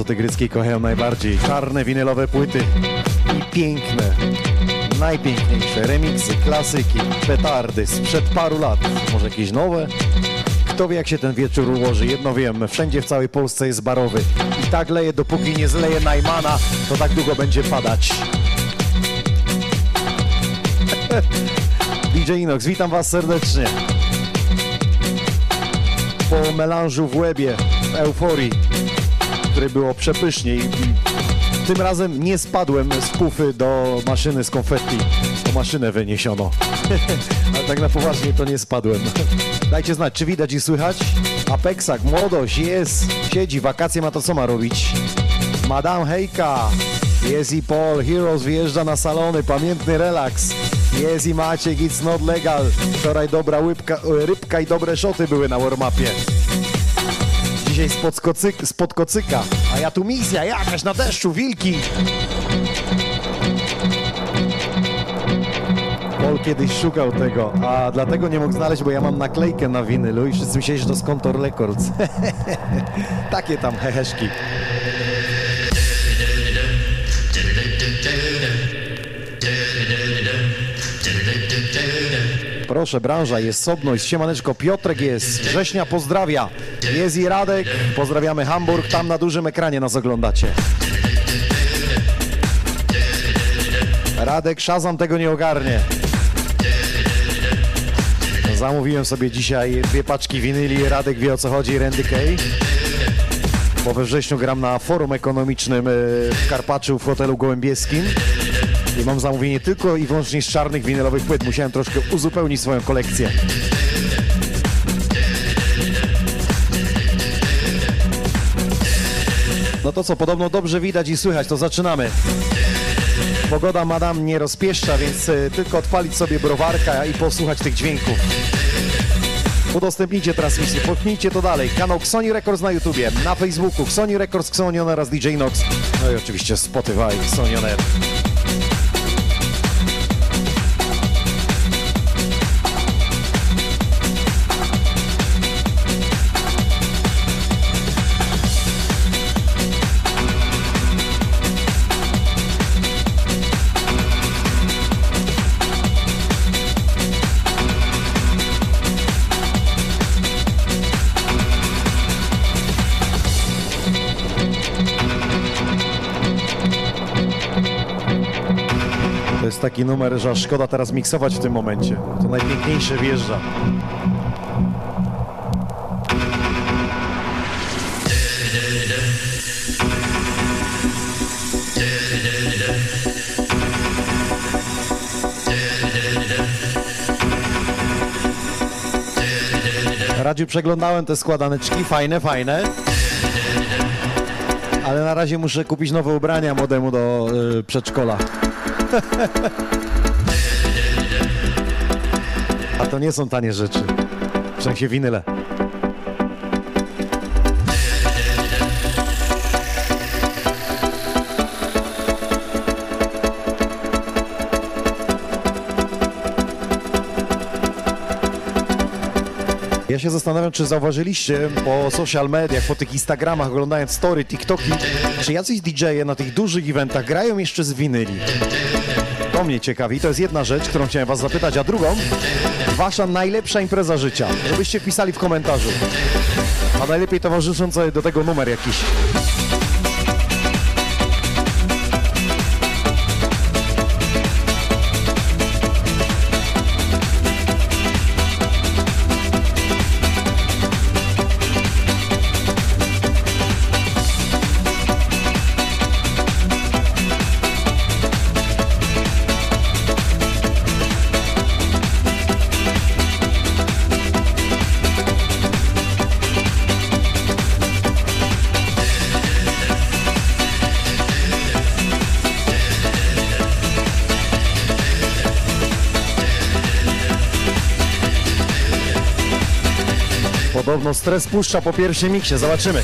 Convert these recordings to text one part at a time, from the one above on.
co tygryckiej kochają najbardziej. Czarne winylowe płyty i piękne, najpiękniejsze remiksy, klasyki, petardy sprzed paru lat. Może jakieś nowe? Kto wie, jak się ten wieczór ułoży? Jedno wiem, wszędzie w całej Polsce jest barowy. I tak leje, dopóki nie zleje Najmana, to tak długo będzie padać. DJ Inox, witam Was serdecznie. Po melanżu w łebie, w euforii, który było przepysznie i tym razem nie spadłem z pufy do maszyny z konfetti. To maszynę wyniesiono. Ale tak na poważnie to nie spadłem. Dajcie znać, czy widać i słychać? Apexak, młodość, jest, siedzi, wakacje ma to co ma robić. Madame Hejka, jest i Paul, Heroes wyjeżdża na salony, pamiętny relaks. Jest i Maciek, it's not legal. Wczoraj dobra łybka, rybka i dobre szoty były na warmapie. Dzisiaj spod, kocyk, spod kocyka, a ja tu misja jakaś na deszczu, wilki. Paul kiedyś szukał tego, a dlatego nie mógł znaleźć, bo ja mam naklejkę na winylu i wszyscy myśleli, że to z Contour Records. Takie tam heheszki. Proszę, branża, jest Sobność, Siemaneczko, Piotrek jest, Września pozdrawia, jest i Radek, pozdrawiamy Hamburg, tam na dużym ekranie nas oglądacie. Radek, Szazam tego nie ogarnie. Zamówiłem sobie dzisiaj dwie paczki winyli, Radek wie o co chodzi, Randy Kay. Bo we wrześniu gram na forum ekonomicznym e, w Karpaczu w hotelu gołębieskim. I mam zamówienie tylko i wyłącznie z czarnych winylowych płyt. Musiałem troszkę uzupełnić swoją kolekcję. No to co, podobno dobrze widać i słychać, to zaczynamy. Pogoda madam nie rozpieszcza, więc y, tylko odpalić sobie browarka i posłuchać tych dźwięków. Udostępnijcie transmisję, pochnijcie to dalej. Kanał Xoni Records na YouTubie, na Facebooku, Xoni Records, Xonion oraz DJ Nox. No i oczywiście Spotify, Xonioner. Taki numer, że szkoda teraz miksować w tym momencie. To najpiękniejsze wjeżdża. Radziu przeglądałem te składaneczki, fajne, fajne. Ale na razie muszę kupić nowe ubrania młodemu do y, przedszkola. A to nie są tanie rzeczy. W sensie winyle. Ja się zastanawiam, czy zauważyliście po social mediach, po tych Instagramach, oglądając story, TikToki, czy jacyś DJ-e na tych dużych eventach grają jeszcze z winyli. To mnie ciekawi. To jest jedna rzecz, którą chciałem was zapytać, a drugą, wasza najlepsza impreza życia. Żebyście wpisali w komentarzu. A najlepiej towarzyszący do tego numer jakiś. Stres puszcza po pierwszym miksie, zobaczymy.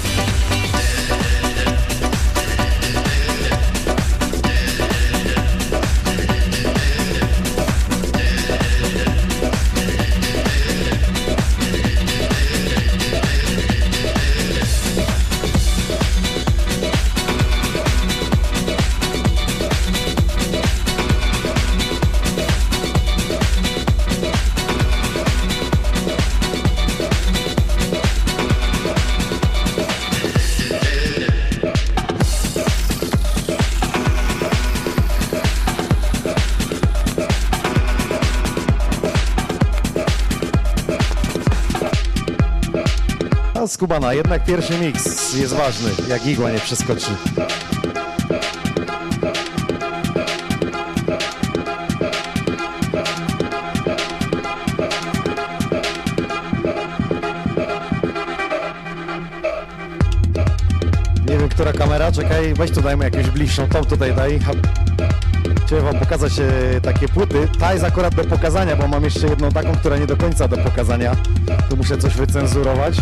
Skubana, jednak pierwszy miks jest ważny, jak igła nie przeskoczy. Nie wiem, która kamera, czekaj, weź tu dajmy jakąś bliższą, tą tutaj daj. Chciałem wam pokazać e, takie płyty. Ta jest akurat do pokazania, bo mam jeszcze jedną taką, która nie do końca do pokazania. Tu muszę coś wycenzurować.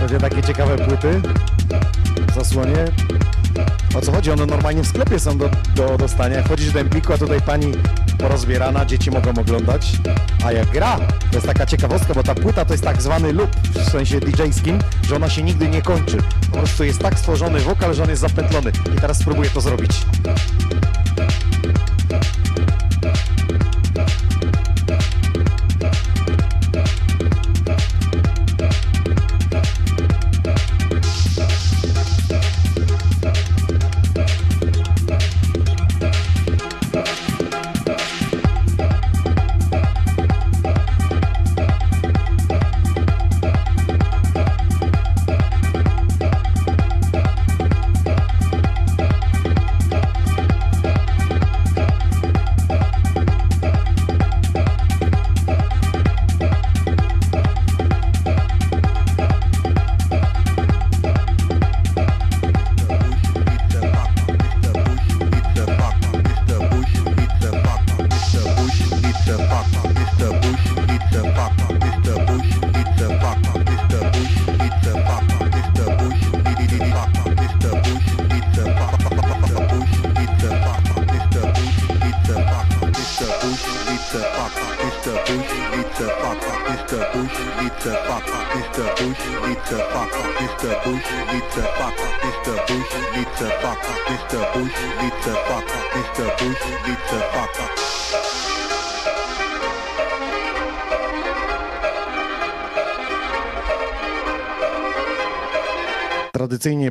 Będzie takie ciekawe płyty. W zasłonie. O co chodzi? One normalnie w sklepie są do, do dostania. Wchodzisz do Empiku, a tutaj pani porozbierana, dzieci mogą oglądać. A jak gra, to jest taka ciekawostka, bo ta płyta to jest tak zwany loop, w sensie DJ-skim, że ona się nigdy nie kończy. Po prostu jest tak stworzony wokal, że on jest zapętlony. I teraz spróbuję to zrobić.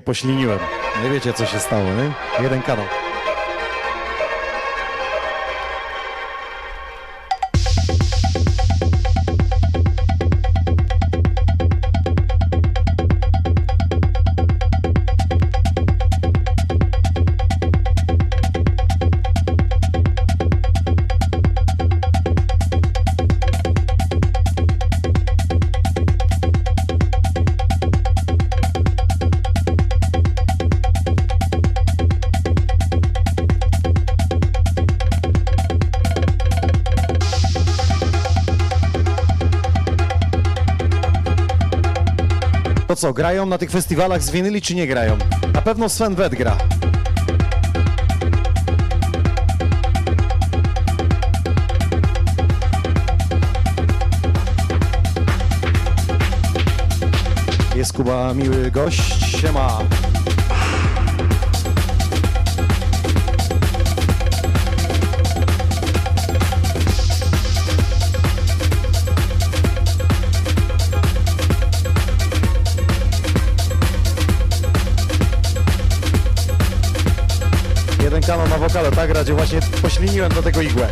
Pośliniłem. Nie wiecie co się stało, nie? Jeden kanał. Co, grają na tych festiwalach z winyli czy nie grają? Na pewno Sven Wet gra. Jest Kuba miły gość, siema. Jeden na wokale, tak Radzie, właśnie pośliniłem do tego igłę.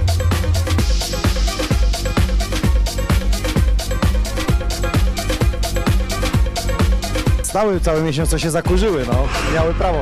Stały cały miesiąc, co się zakurzyły, no. Miały prawo.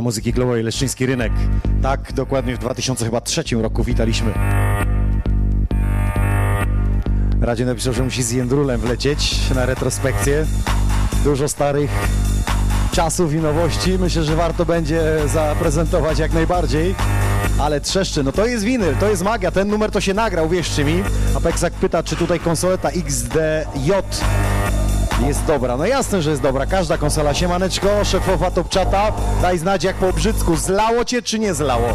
Muzyki Globowej Leszczyński Rynek. Tak, dokładnie w 2003 roku witaliśmy. Radzie napisał, że musi z Jędrulem wlecieć na retrospekcję. Dużo starych czasów i nowości. Myślę, że warto będzie zaprezentować jak najbardziej. Ale trzeszczy, no to jest winyl, to jest magia, ten numer to się nagrał, wierzcie mi. Apexak pyta, czy tutaj konsoleta XDJ jest dobra. No jasne, że jest dobra, każda konsola. Siemaneczko, szefowa Topczata, daj znać jak po brzycku, zlało cię czy nie zlało?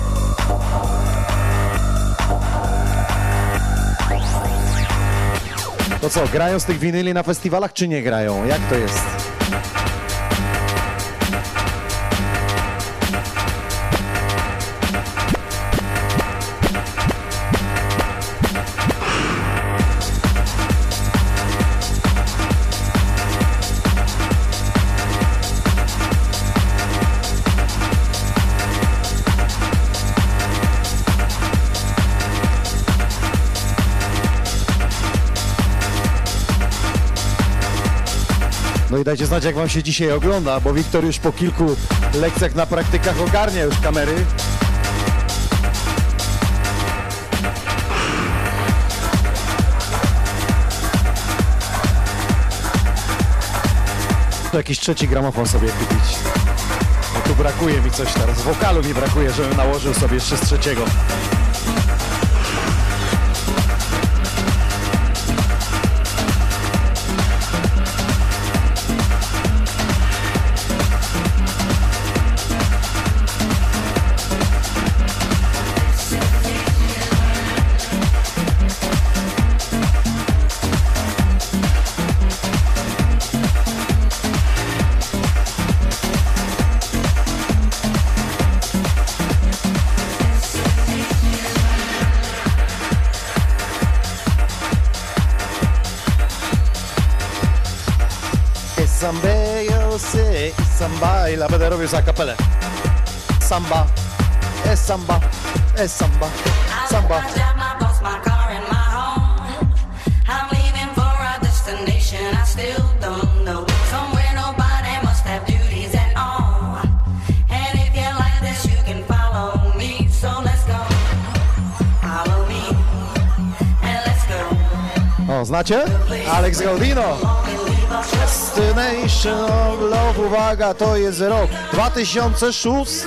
To co, grają z tych winyli na festiwalach czy nie grają? Jak to jest? Dajcie znać, jak wam się dzisiaj ogląda, bo Wiktor już po kilku lekcjach na praktykach ogarnia już kamery. To jakiś trzeci gramofon sobie kupić. No tu brakuje mi coś teraz. Wokalu mi brakuje, żebym nałożył sobie jeszcze z trzeciego. My home. I'm leaving for a destination I still don't know. Somewhere nobody must have duties at all. And if you like this, you can follow me. So let's go. Follow me. And let's go. O, znacie? Alex Gaudino. Destination of Love, uwaga, to jest rok 2006.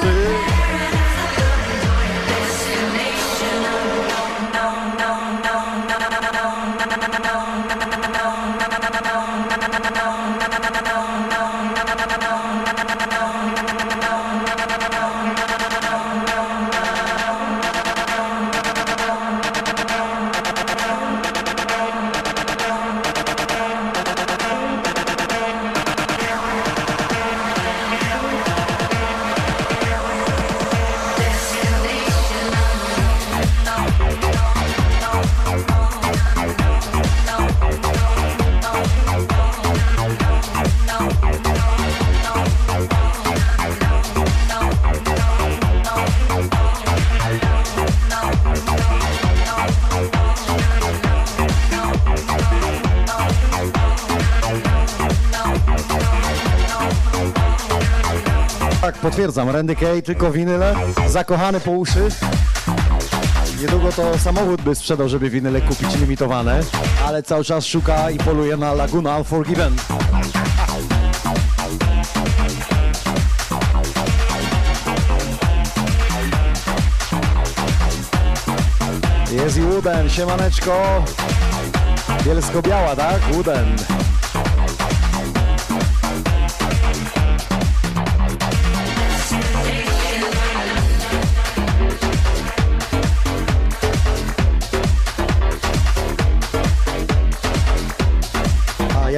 potwierdzam, Randy Kay, tylko winyle, zakochany po uszy. Niedługo to samochód by sprzedał, żeby winyle kupić limitowane, ale cały czas szuka i poluje na Laguna Unforgiven. Jest i Wooden, siemaneczko. Bielsko-biała, tak? Wooden.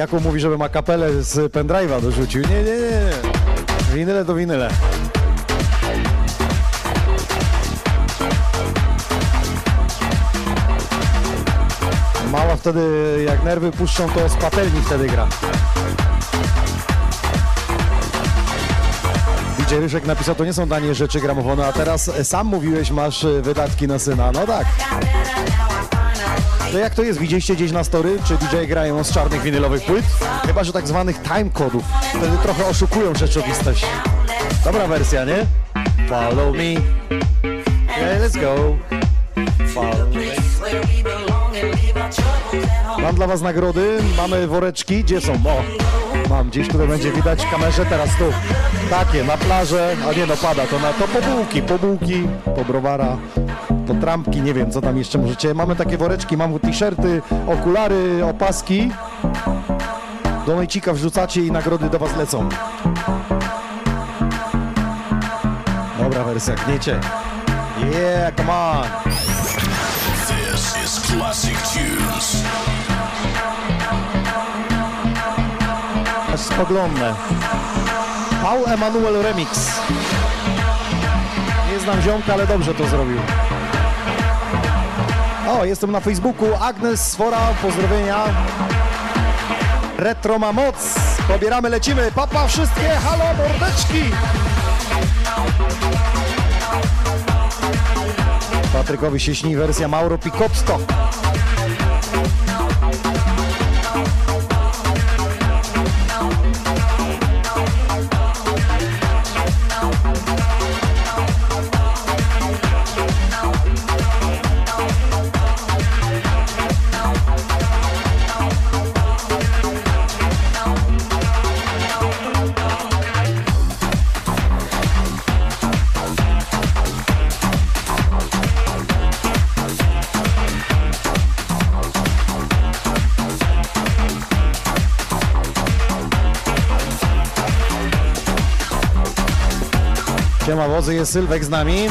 Jakub mówi, żeby ma kapelę z pendrive'a dorzucił. Nie, nie, nie. Winyle to winyle. Mała wtedy, jak nerwy puszczą, to z patelni wtedy gra. DJ Ryszek napisał, to nie są tanie rzeczy gramofonu, a teraz sam mówiłeś, masz wydatki na syna. No tak. To jak to jest? Widzieliście gdzieś na story, czy DJ grają z czarnych winylowych płyt? Chyba, że tak zwanych time kodów. Wtedy trochę oszukują rzeczywistość. Dobra wersja, nie? Follow me. Yeah, let's go. Follow me. Mam dla was nagrody, mamy woreczki, gdzie są? O, mam gdzieś, które będzie widać w kamerze, teraz tu. Takie, na plażę, a nie no pada, to na to po bułki, po bułki, po browara, po trampki, nie wiem co tam jeszcze możecie. Mamy takie woreczki, mamy t-shirty, okulary, opaski. Do najcika wrzucacie i nagrody do was lecą. Dobra wersja, gniecie. Yeah, come on. This is Classic Tunes. Aż spoglądnę. Paul Emanuel Remix. Nie znam ziomka, ale dobrze to zrobił. O, jestem na Facebooku. Agnes Swora, pozdrowienia. Retro ma moc. Pobieramy, lecimy. Papa wszystkie, halo mordeczki. Patrykowi się śni wersja Mauro Picopsto. Wozy, jest Sylwek z nami.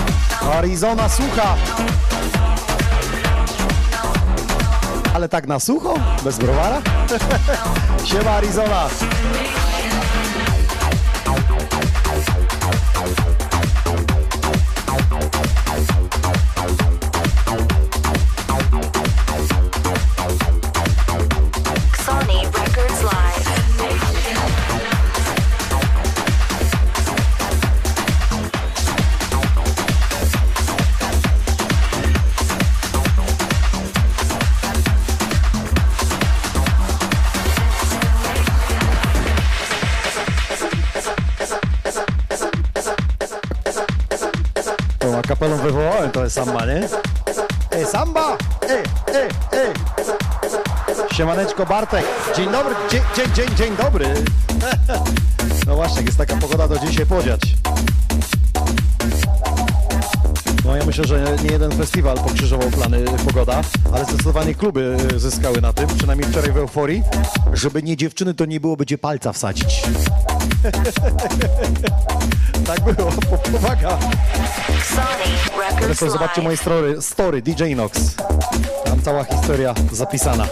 Arizona słucha. Ale tak na sucho? Bez browara? Siema Arizona. Samba? Ej, samba! Ej, ej, ej! Siemaneczko Bartek. Dzień dobry, dzień, dzień, dzień, dzień dobry. No właśnie, jest taka pogoda, to dzisiaj podziać. No ja myślę, że nie jeden festiwal pokrzyżował plany pogoda, ale zdecydowanie kluby y, zyskały na tym, przynajmniej wczoraj w euforii, żeby nie dziewczyny, to nie było będzie palca wsadzić. tak było, po- powaga. Zresztą zobaczcie moje story, story DJ Nox. Tam cała historia zapisana.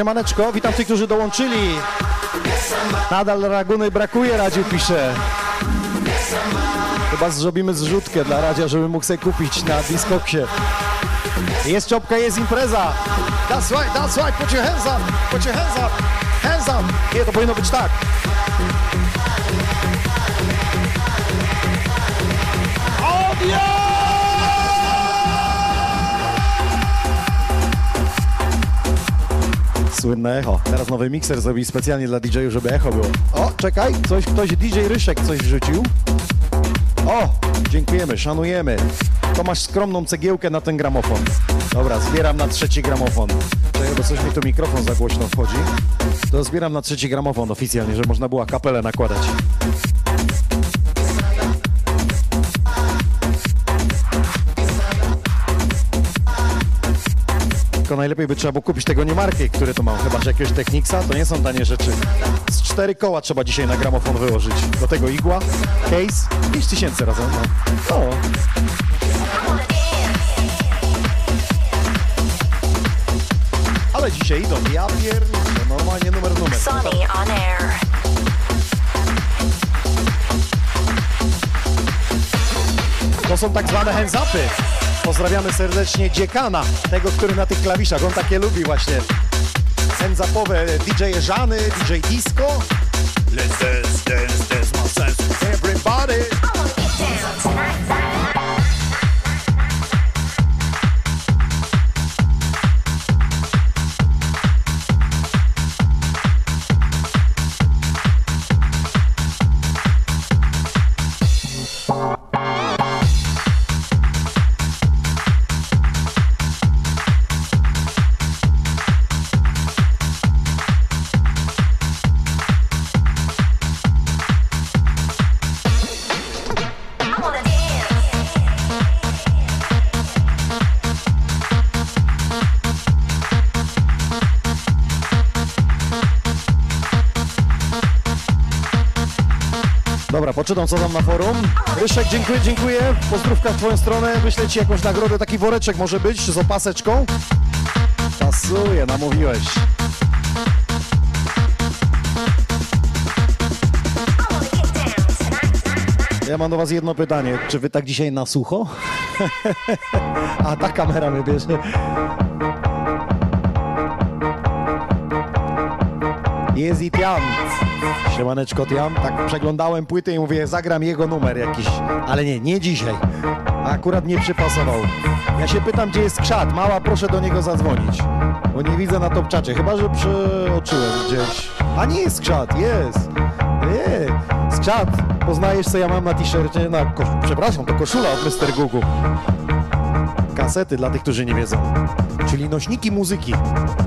Siemaneczko. Witam tych, którzy dołączyli. Nadal Raguny brakuje, Radziu pisze. Chyba zrobimy zrzutkę dla Radzia, żeby mógł sobie kupić na Discoksie. Jest czopka, jest impreza. That's right, that's right, put your hands up, put your hands up, hands up. Nie, to powinno być tak. Słynne echo. Teraz nowy mikser zrobili specjalnie dla DJ-ów, żeby echo było. O, czekaj, coś, ktoś, DJ Ryszek coś wrzucił. O, dziękujemy, szanujemy. To masz skromną cegiełkę na ten gramofon. Dobra, zbieram na trzeci gramofon. Czekaj, bo coś mi tu mikrofon za głośno wchodzi. To zbieram na trzeci gramofon oficjalnie, żeby można było kapelę nakładać. Tylko najlepiej by trzeba było kupić tego nie marki, które to mam. Chyba, że jakiegoś Technicsa, to nie są tanie rzeczy. Z cztery koła trzeba dzisiaj na gramofon wyłożyć. Do tego igła, case, 5 tysięcy razem. No. no. Ale dzisiaj idą, ja pier... normalnie numer numer. Sonny on air. To są tak zwane hands upy. Pozdrawiamy serdecznie dziekana, tego, który na tych klawiszach, on takie lubi właśnie. Hands upowe DJ Żany, DJ Disco. Let's dance, dance, dance, my sense. Everybody. Co tam na forum. Ryszek, dziękuję, dziękuję. Pozdrówka w twoją stronę. Wyślę ci jakąś nagrodę, taki woreczek może być z opaseczką. Pasuje, namówiłeś. Ja mam do was jedno pytanie. Czy wy tak dzisiaj na sucho? A ta kamera mnie bierze. Jest i. Siemaneczko Tiam. Tak przeglądałem płytę i mówię, zagram jego numer jakiś. Ale nie, nie dzisiaj. Akurat nie przypasował. Ja się pytam, gdzie jest Krzat. Mała, proszę do niego zadzwonić. Bo nie widzę na topczacie. Chyba, że przeoczyłem gdzieś. A nie jest Krzat, jest. Nie, Skrzat. Poznajesz, co ja mam na t-shircie? Na ko- przepraszam, to koszula od Mr. Gugu. Kasety dla tych, którzy nie wiedzą. Czyli nośniki muzyki.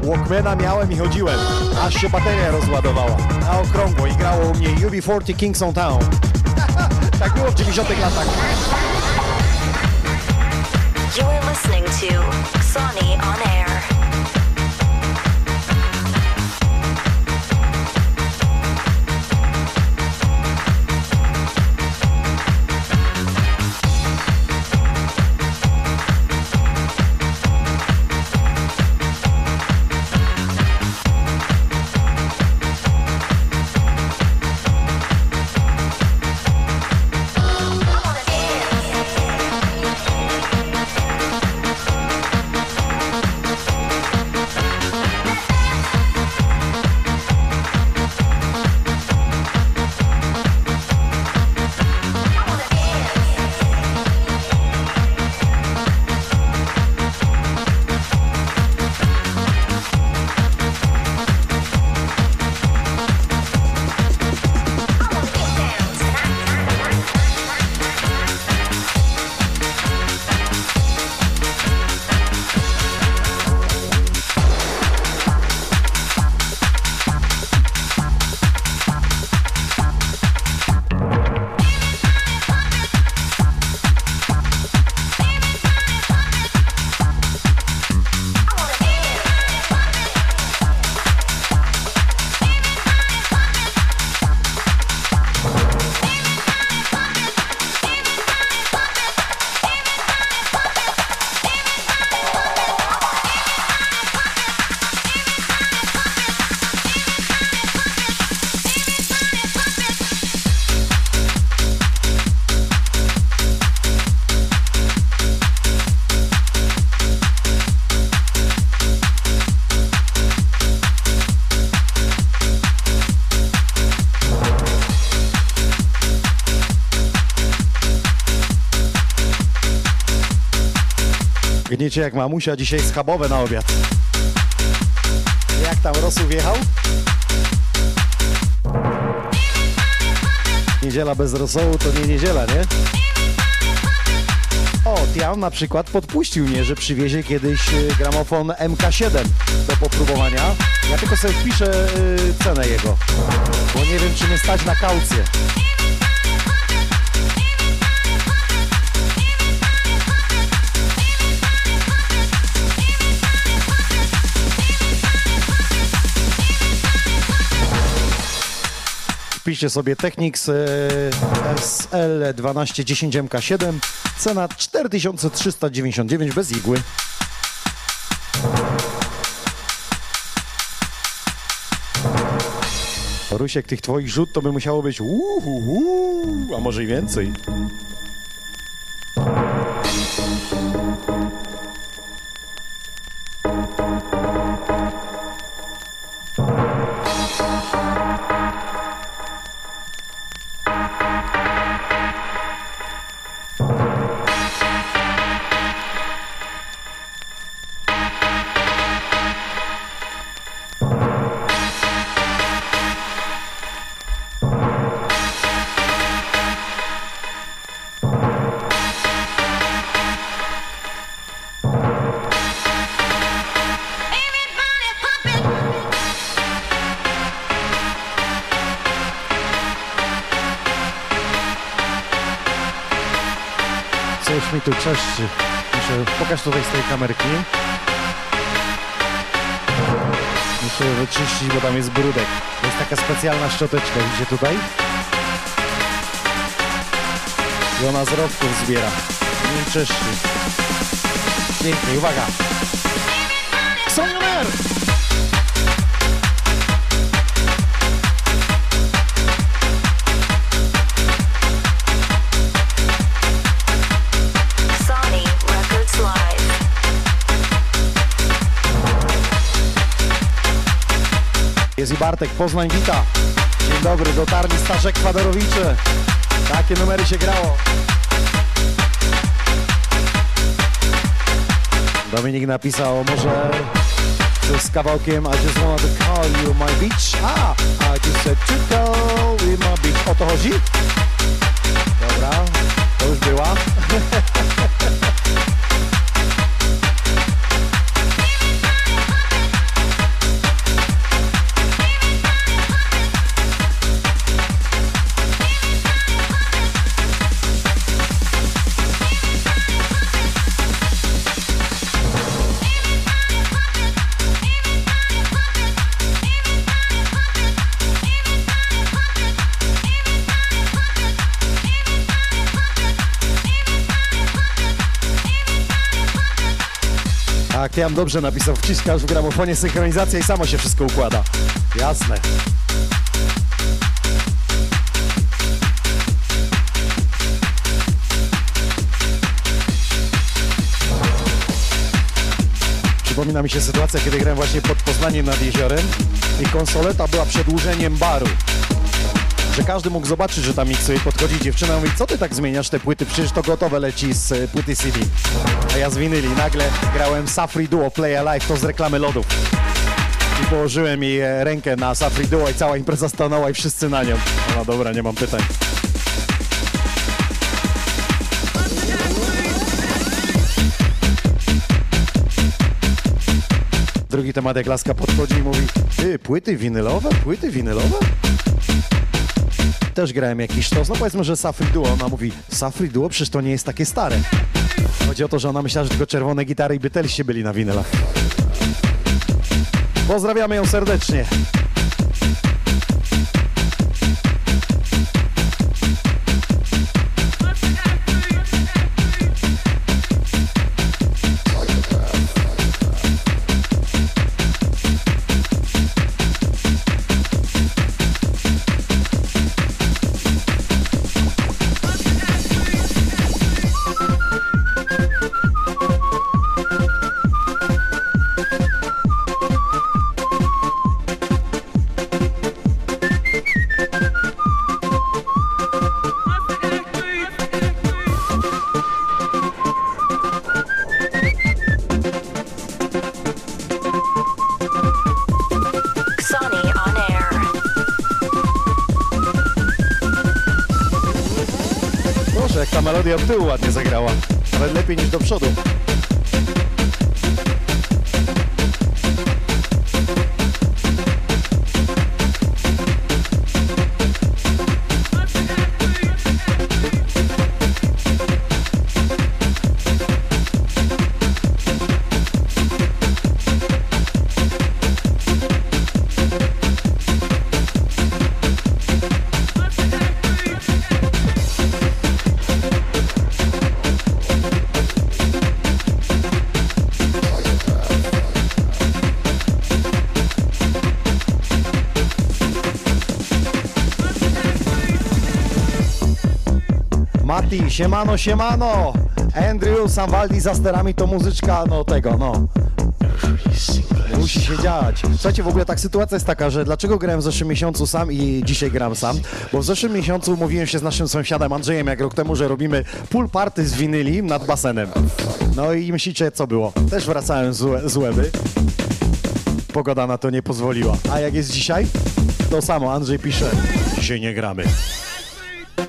Walkmana miałem i chodziłem, aż się bateria rozładowała. Na okrągło i grało u mnie UB40 Kingston Town. tak było w 90 latach. Listening to Sonny on air. Gniecie jak mamusia, dzisiaj schabowe na obiad. Jak tam Rosu wjechał? Niedziela bez rosołu to nie niedziela, nie? O, Tiam na przykład podpuścił mnie, że przywiezie kiedyś y, gramofon MK7 do popróbowania. Ja tylko sobie wpiszę y, cenę jego, bo nie wiem, czy mnie stać na kaucję. Wpiszcie sobie Technics e, SL1210 MK7. Cena 4399 bez igły. Rusiek, tych twoich rzut to by musiało być uhuhu, a może i więcej. Pokaż tutaj z tej kamerki. Muszę wyczyścić, bo tam jest brudek. Jest taka specjalna szczoteczka, widzicie tutaj? I ona z rowków zbiera. Nie czeszczy. Pięknie, uwaga! Sonioner! Bartek, Poznań wita. Dzień dobry, dotarli Staszek Kwadorowicze. Takie numery się grało. Dominik napisał, może z kawałkiem I just wanna to call you my beach. A, I just said to call you my beach. O to chodzi? Dobra, to już była. Tak, ja dobrze napisał, wciskasz w gramofonie synchronizacja i samo się wszystko układa. Jasne. Przypomina mi się sytuacja, kiedy grałem właśnie pod Poznaniem nad jeziorem i konsoleta była przedłużeniem baru. Że każdy mógł zobaczyć, że tam miksuje. Podchodzi dziewczyna i mówi, co ty tak zmieniasz te płyty? Przecież to gotowe leci z e, płyty CD. A ja z winyli. Nagle grałem Safri Duo Play Alive, to z reklamy lodów. I położyłem jej e, rękę na Safri Duo i cała impreza stanęła i wszyscy na nią. No dobra, nie mam pytań. Drugi temat, jak laska podchodzi i mówi, ty, płyty winylowe? Płyty winylowe? Też grałem jakiś sztos, no powiedzmy, że Safri Duo. Ona mówi, Safri Duo przecież to nie jest takie stare. Chodzi o to, że ona myślała, że tylko czerwone gitary i Beatlesi byli na winylach. Pozdrawiamy ją serdecznie. Siemano, siemano. Andrew Samwaldi za sterami to muzyczka, no tego, no. Musi się dziać. Słuchajcie, w ogóle tak sytuacja jest taka, że dlaczego grałem w zeszłym miesiącu sam i dzisiaj gram sam? Bo w zeszłym miesiącu umówiłem się z naszym sąsiadem Andrzejem, jak rok temu, że robimy pool party z winyli nad basenem. No i myślicie, co było? Też wracałem z, z Łeby. Pogoda na to nie pozwoliła. A jak jest dzisiaj? To samo, Andrzej pisze, dzisiaj nie gramy.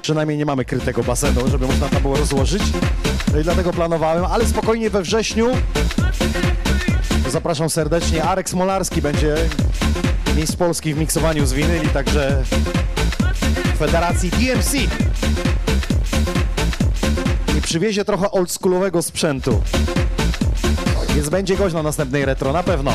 Przynajmniej nie mamy krytego basenu, żeby można tam było rozłożyć. No i dlatego planowałem, ale spokojnie we wrześniu Zapraszam serdecznie. Arek Smolarski będzie miejsc Polski w miksowaniu z winyli, także Federacji DMC. I przywiezie trochę oldschoolowego sprzętu. Więc będzie gość na następnej retro, na pewno.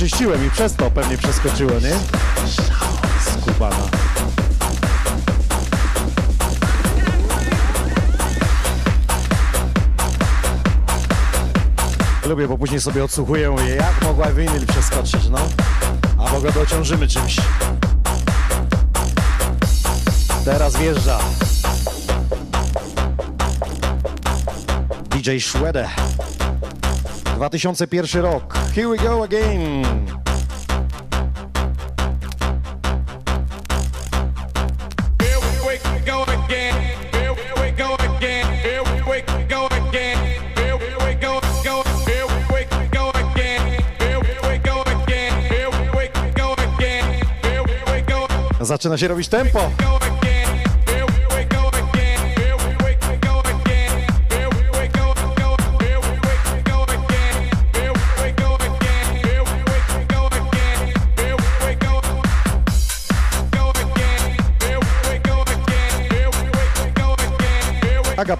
Nie wyczyściłem i przez to pewnie przeskoczyło, nie? Skubana. Lubię, bo później sobie odsłuchuję je, jak mogła winyl przeskoczyć, no. A bo go dociążymy czymś. Teraz wjeżdża. DJ Schwede. 2001 rok. Here we go again. Here we go again.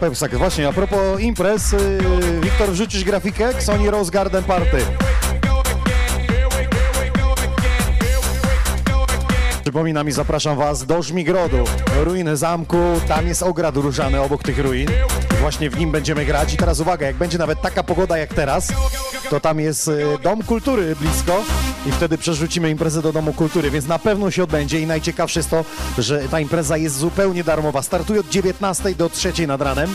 Pepsak, właśnie, a propos imprez, yy, Wiktor wrzucisz grafikę Sony Rose Garden Party. Przypominam i zapraszam Was do Żmigrodu, ruiny zamku, tam jest ograd różany obok tych ruin. Właśnie w nim będziemy grać i teraz uwaga, jak będzie nawet taka pogoda jak teraz, to tam jest y, Dom Kultury blisko i wtedy przerzucimy imprezę do Domu Kultury, więc na pewno się odbędzie i najciekawsze jest to, że ta impreza jest zupełnie darmowa. Startuje od 19 do 3 nad ranem.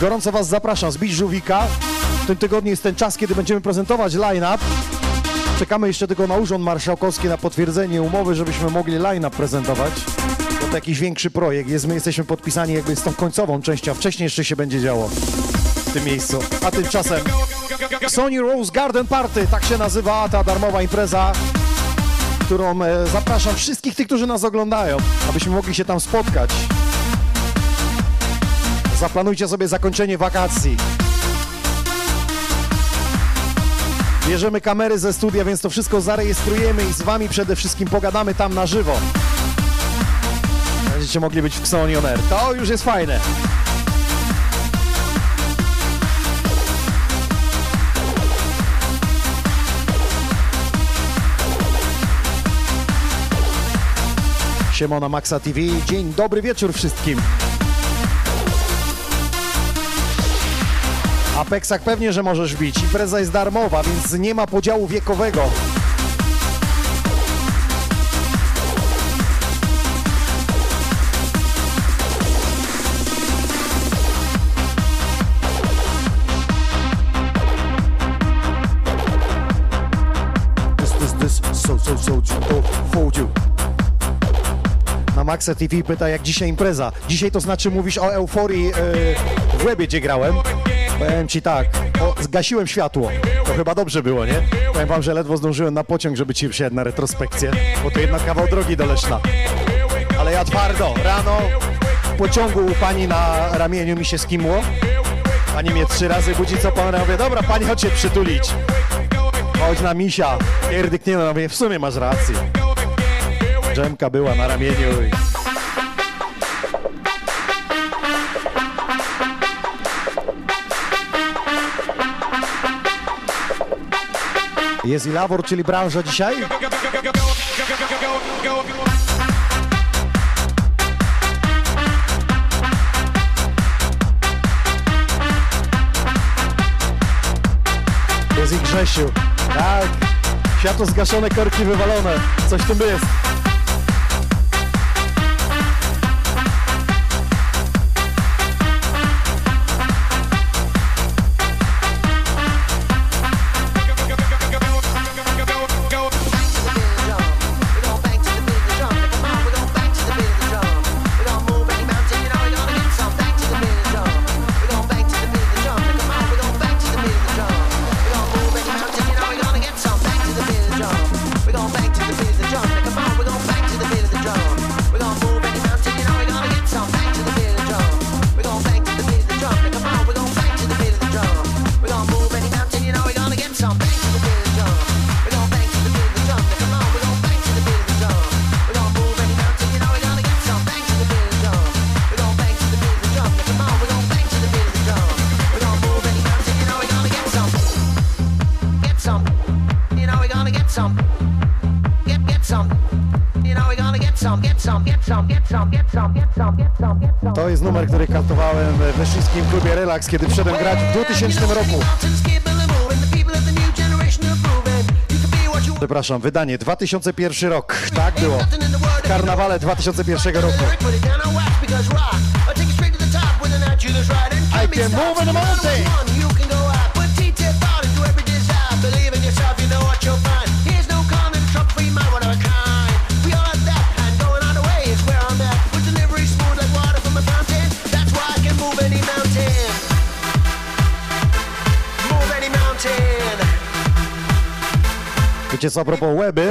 Gorąco Was zapraszam, zbić żółwika. W tym tygodniu jest ten czas, kiedy będziemy prezentować line-up. Czekamy jeszcze tylko na Urząd Marszałkowski na potwierdzenie umowy, żebyśmy mogli line-up prezentować. To jakiś większy projekt jest. My jesteśmy podpisani jakby z tą końcową częścią, wcześniej jeszcze się będzie działo w tym miejscu. A tymczasem Sony Rose Garden Party, tak się nazywa ta darmowa impreza, którą e, zapraszam wszystkich tych, którzy nas oglądają, abyśmy mogli się tam spotkać. Zaplanujcie sobie zakończenie wakacji. Bierzemy kamery ze studia, więc to wszystko zarejestrujemy i z wami przede wszystkim pogadamy tam na żywo. Będziecie mogli być w Xoni On Air. To już jest fajne. Siemona Maxa TV. Dzień dobry wieczór wszystkim. Apexak pewnie, że możesz bić. Impreza jest darmowa, więc nie ma podziału wiekowego. Maxa TV pyta, jak dzisiaj impreza. Dzisiaj to znaczy mówisz o euforii yy, w łebie, gdzie grałem. Powiem ci tak, o, zgasiłem światło. To chyba dobrze było, nie? Powiem wam, że ledwo zdążyłem na pociąg, żeby ci przyjechać na retrospekcję, bo to jednak kawał drogi do Leszna. Ale ja twardo, rano w pociągu u pani na ramieniu mi się skimło, Pani mnie trzy razy budzi, co pan? Ja mówię, dobra, pani chodź się przytulić. Chodź na misia. Pierdykniemy, no mówię, w sumie masz rację. Dżemka była na ramieniu i... Jest i Lawor, czyli branża dzisiaj? Jest i Grzesiu. Tak. Światło zgaszone, korki wywalone. Coś tu jest. Relax, kiedy wszedłem grać w 2000 roku. Przepraszam, wydanie 2001 rok. Tak było. Karnawale 2001 roku. I can move in the mountain. Wiecie co, a propos Łeby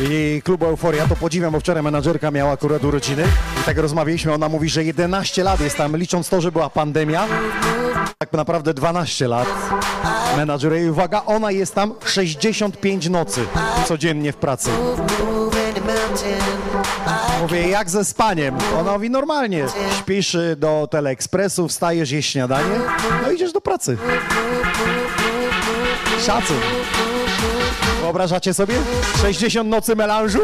i klubu Euforia, to podziwiam, bo wczoraj menadżerka miała akurat urodziny i tak rozmawialiśmy, ona mówi, że 11 lat jest tam, licząc to, że była pandemia, tak naprawdę 12 lat menadżer i uwaga, ona jest tam 65 nocy codziennie w pracy. Mówię, jak ze spaniem? Ona mówi, normalnie, śpisz y, do Teleekspresu, wstajesz, jeść śniadanie, no idziesz do pracy. Szacun. Wyobrażacie sobie? 60 nocy melanżu?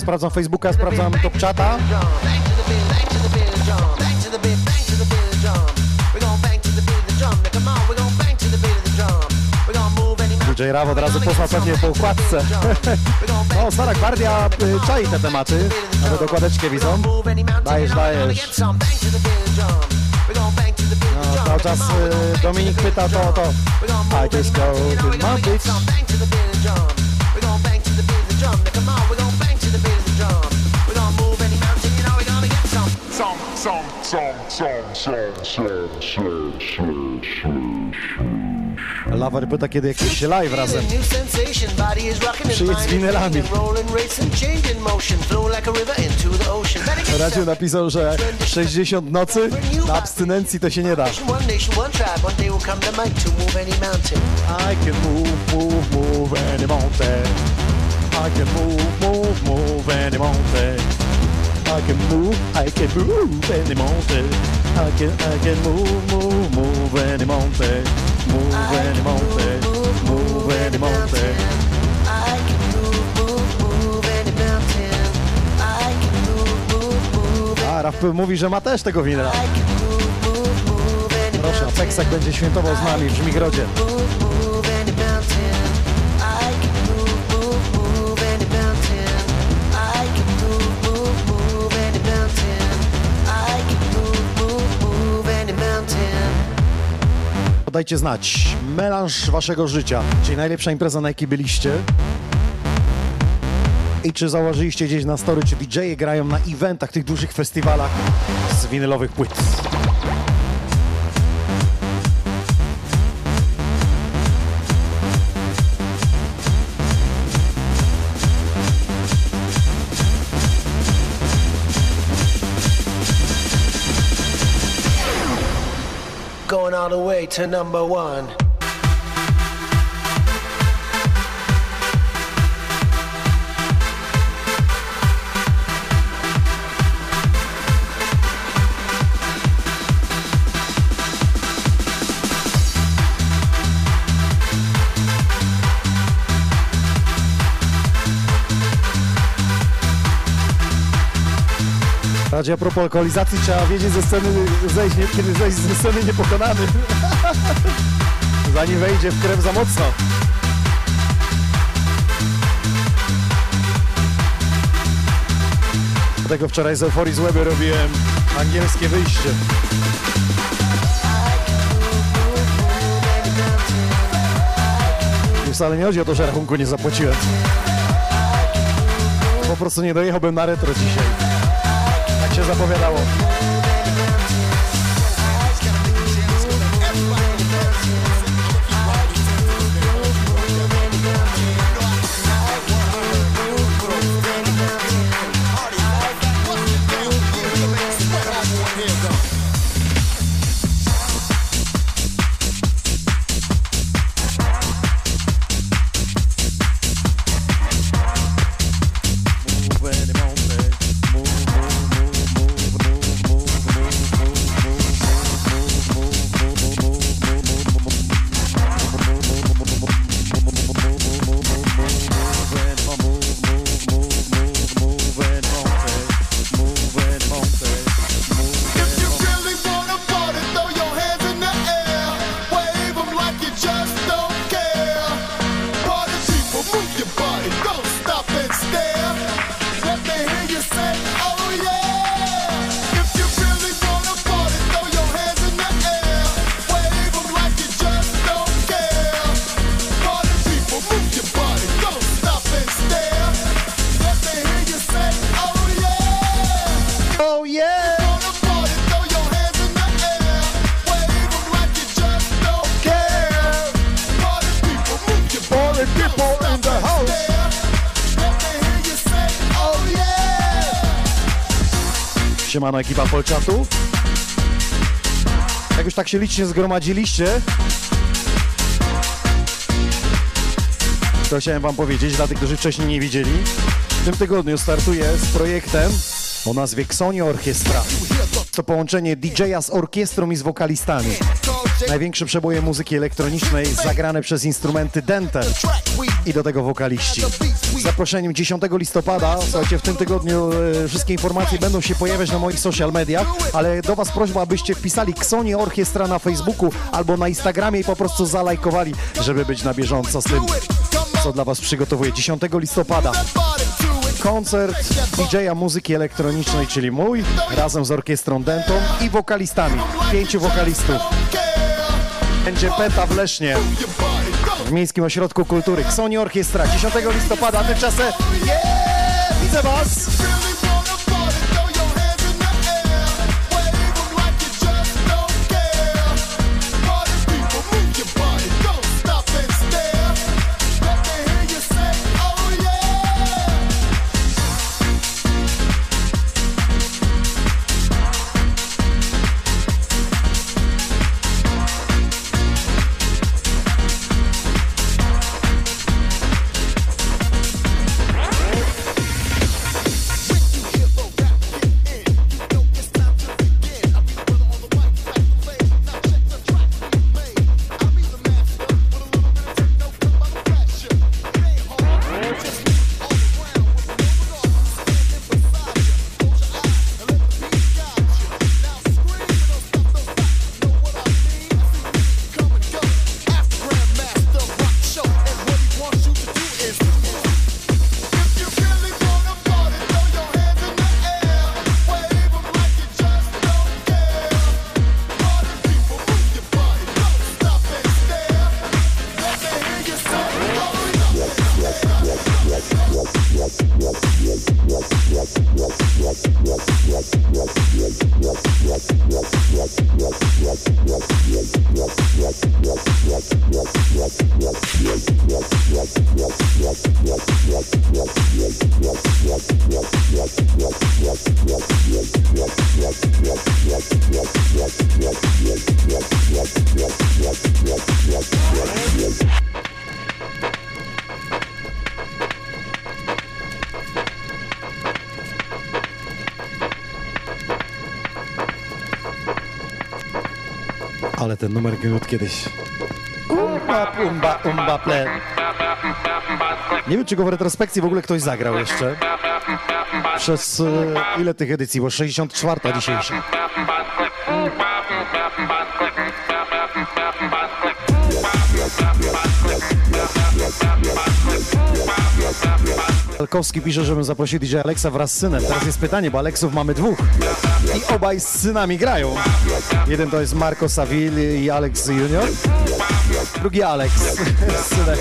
Sprawdzam Facebooka, sprawdzam top czata. DJ Raw od razu poznał pewnie po układce. No, Stara Gwardia y, czai te tematy, nawet okładeczkę widzą. Dajesz, dajesz. No, cały czas y, Dominik pyta to, to. I just go to my. Lawer pyta, kiedy jakiś live razem. Przyjedź z winylami. Radio napisał, że 60 nocy na abstynencji to się nie da. I can move, move, move any mountain. I can move, move, move any mountain. I can move, I can move any mountain. I can, I can move, move, move any mountain. Move any mountain. Move any mountain. I can move, move, move any mountain. I can move, move, move. A, Raf mówi, że ma też tego any Proszę, Peksek będzie świętował z nami w Żmigrodzie. Podajcie znać, melanż waszego życia, czyli najlepsza impreza, na jakiej byliście. I czy założyliście gdzieś na story, czy DJ-e grają na eventach, tych dużych festiwalach z winylowych płyt. To number one. Radzie a propos alkoholizacji trzeba wiedzieć ze sceny, zejść, nie, kiedy zejść ze sceny niepokonany. Zanim wejdzie w krew za mocno. Dlatego wczoraj z Euforii z Łeby robiłem angielskie wyjście. I wcale nie chodzi o to, że rachunku nie zapłaciłem. Po prostu nie dojechałbym na retro dzisiaj. Tak się zapowiadało. Siemano ekipa Polczatu. Jak już tak się licznie zgromadziliście, to chciałem wam powiedzieć, dla tych, którzy wcześniej nie widzieli, w tym tygodniu startuję z projektem o nazwie Xonio Orkiestra. To połączenie DJ-a z orkiestrą i z wokalistami. Największe przeboje muzyki elektronicznej zagrane przez instrumenty dente i do tego wokaliści. Zaproszeniem 10 listopada, słuchajcie, w tym tygodniu e, wszystkie informacje będą się pojawiać na moich social mediach, ale do Was prośba, abyście wpisali Ksonie Orkiestra na Facebooku albo na Instagramie i po prostu zalajkowali, żeby być na bieżąco z tym, co dla Was przygotowuję. 10 listopada koncert DJ-a muzyki elektronicznej, czyli mój, razem z orkiestrą Dentą i wokalistami. Pięciu wokalistów. Będzie Peta w Lesznie w Miejskim Ośrodku Kultury. Ksoni Orkiestra 10 listopada, tymczasem yeah, widzę Was! Kiedyś. Umba, umba, umba, ple. Nie wiem, czy go w retrospekcji w ogóle ktoś zagrał jeszcze. Przez e, ile tych edycji? Bo 64 dzisiejsza. Alkowski pisze, żebym zaprosił DJ Alexa wraz z synem. Teraz jest pytanie, bo Aleksów mamy dwóch. Obaj z synami grają. Jeden to jest Marco Saville i Alex Junior. Drugi Alex. Synek.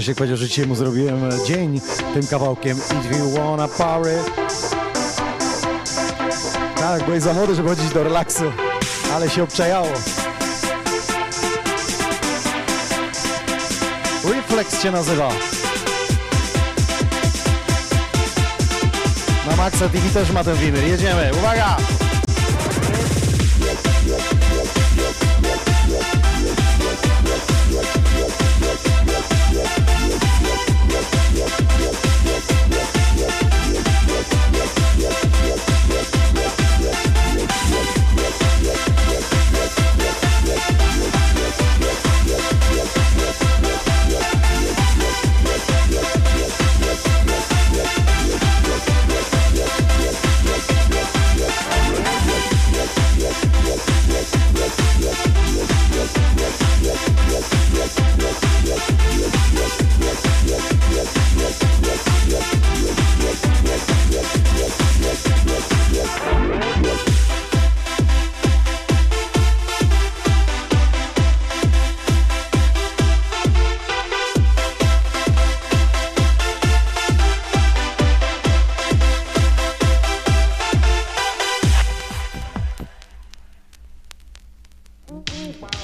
Grzesiek powiedział, że dzisiaj mu zrobiłem e, dzień tym kawałkiem If you wanna party. Tak, byłeś za młody, żeby chodzić do relaksu Ale się obczajało. Reflex się nazywa. Na Maxa TV też ma ten winyl, jedziemy, uwaga!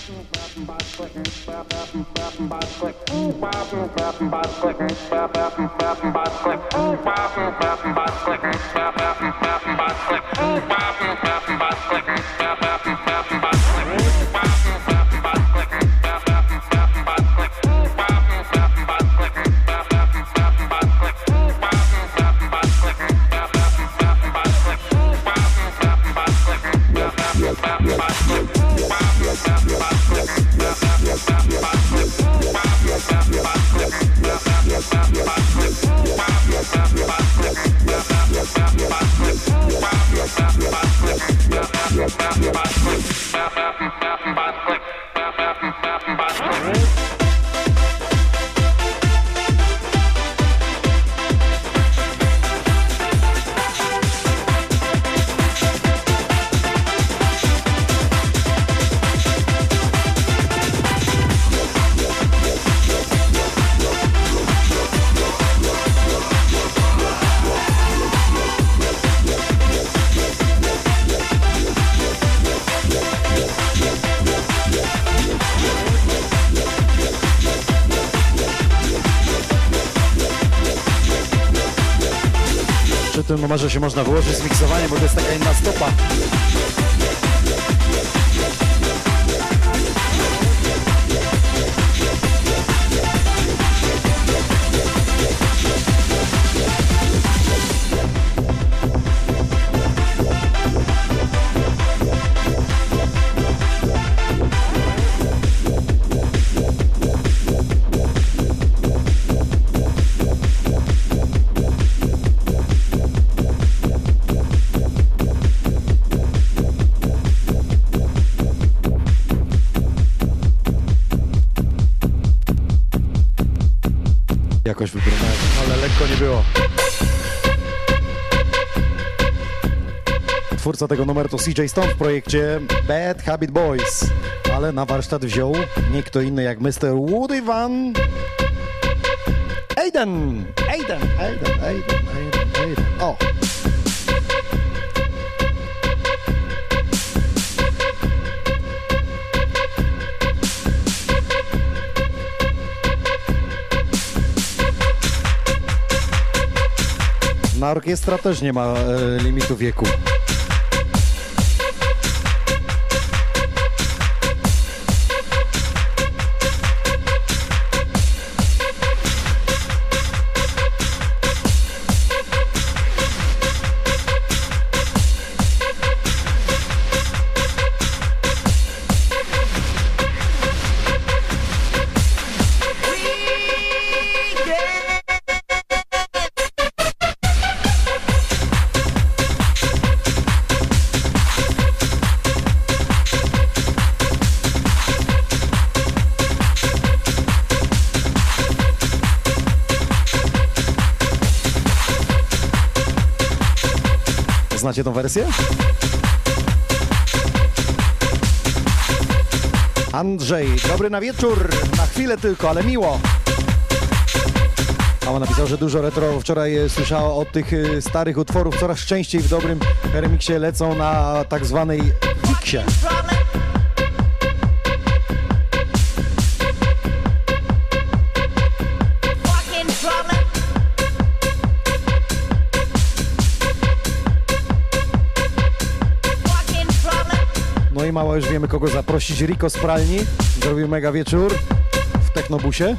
Przy tym numerze się można wyłożyć z miksowaniem, bo to jest taka inna stopa. Tego numeru to CJ Stone w projekcie Bad Habit Boys, ale na warsztat wziął nie kto inny jak Mr. Woody Van Aiden! Aiden, Aiden, Aiden, Aiden, Aiden. O! Na orkiestra też nie ma e, limitu wieku. Znacie tą wersję? Andrzej, dobry na wieczór, na chwilę tylko, ale miło. Mama napisał, że dużo retro wczoraj e, słyszała od tych e, starych utworów, coraz częściej w dobrym remiksie lecą na tak zwanej fiksie. Wiemy kogo zaprosić. Rico z pralni zrobił mega wieczór w Technobusie.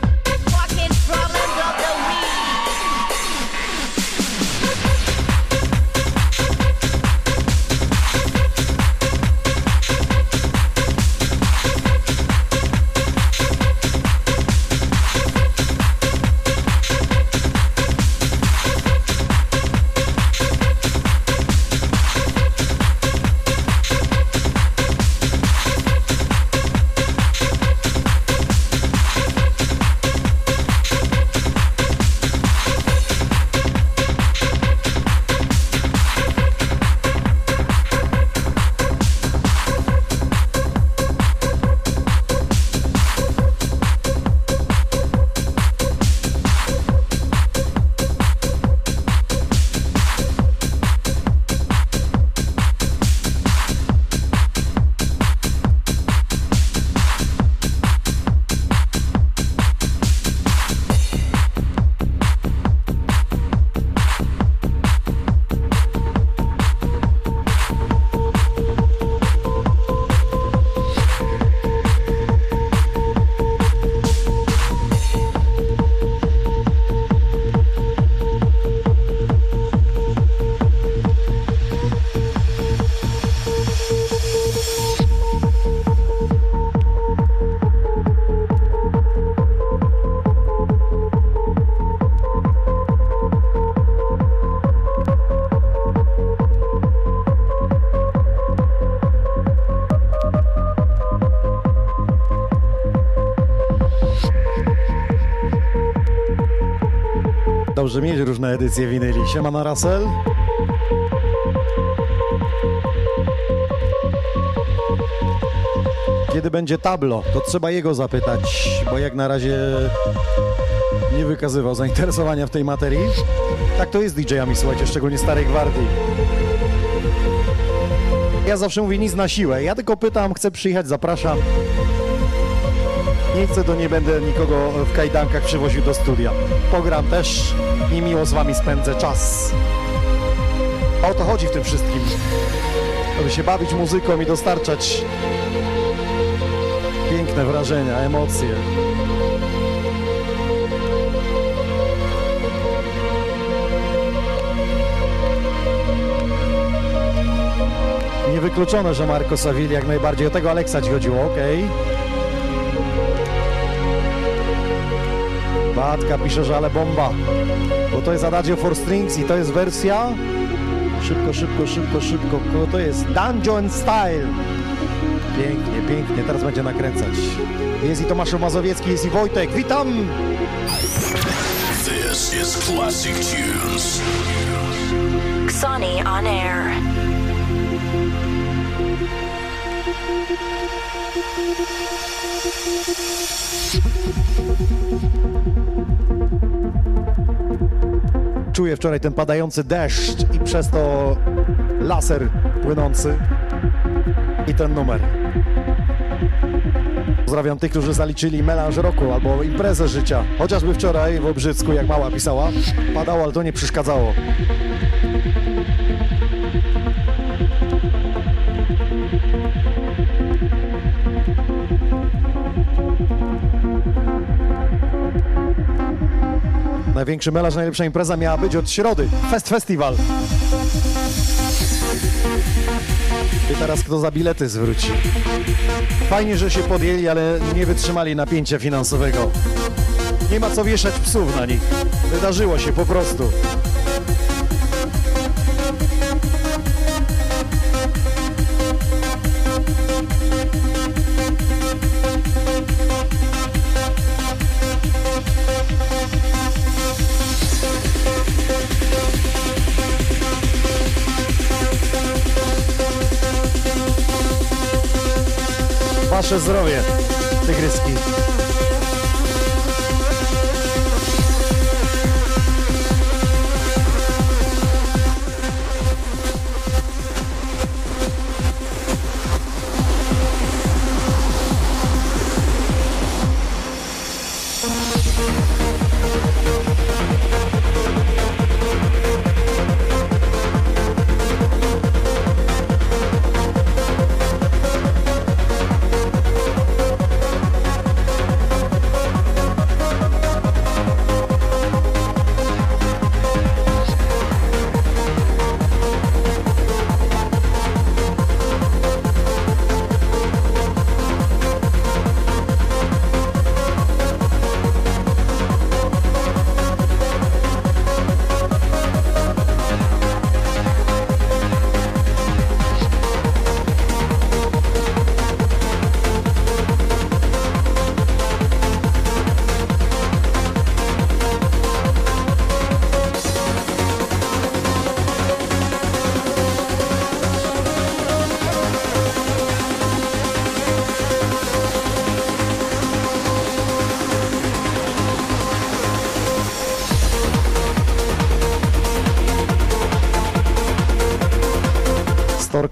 Dobrze mieć różne edycje winyli. Siemano Russell. Kiedy będzie tablo, to trzeba jego zapytać, bo jak na razie nie wykazywał zainteresowania w tej materii. Tak to jest z DJ-ami, słuchajcie, szczególnie starej gwardii. Ja zawsze mówię nic na siłę. Ja tylko pytam, chcę przyjechać, zapraszam. Nie chcę, to nie będę nikogo w kajdankach przywoził do studia. Pogram też i miło z wami spędzę czas. O to chodzi w tym wszystkim. Żeby się bawić muzyką i dostarczać piękne wrażenia, emocje. Niewykluczone, że Marco Savili jak najbardziej o tego Aleksa ci chodziło, okej. Batka pisze, że ale bomba. Bo to jest Adagio for Strings i to jest wersja... Szybko, szybko, szybko, szybko. To jest? Dungeon Style. Pięknie, pięknie. Teraz będzie nakręcać. Jest i Tomasz Mazowiecki, jest i Wojtek. Witam! classic tunes. Sony on air. Czuję wczoraj ten padający deszcz i przez to laser płynący i ten numer. Pozdrawiam tych, którzy zaliczyli melanż roku albo imprezę życia. Chociażby wczoraj w Obrzycku, jak mała pisała, padało, ale to nie przeszkadzało. Największy melanż, najlepsza impreza miała być od środy. Fest Festival. I teraz kto za bilety zwróci? Fajnie, że się podjęli, ale nie wytrzymali napięcia finansowego. Nie ma co wieszać psów na nich. Wydarzyło się po prostu. Zdrowie,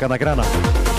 Canagrana.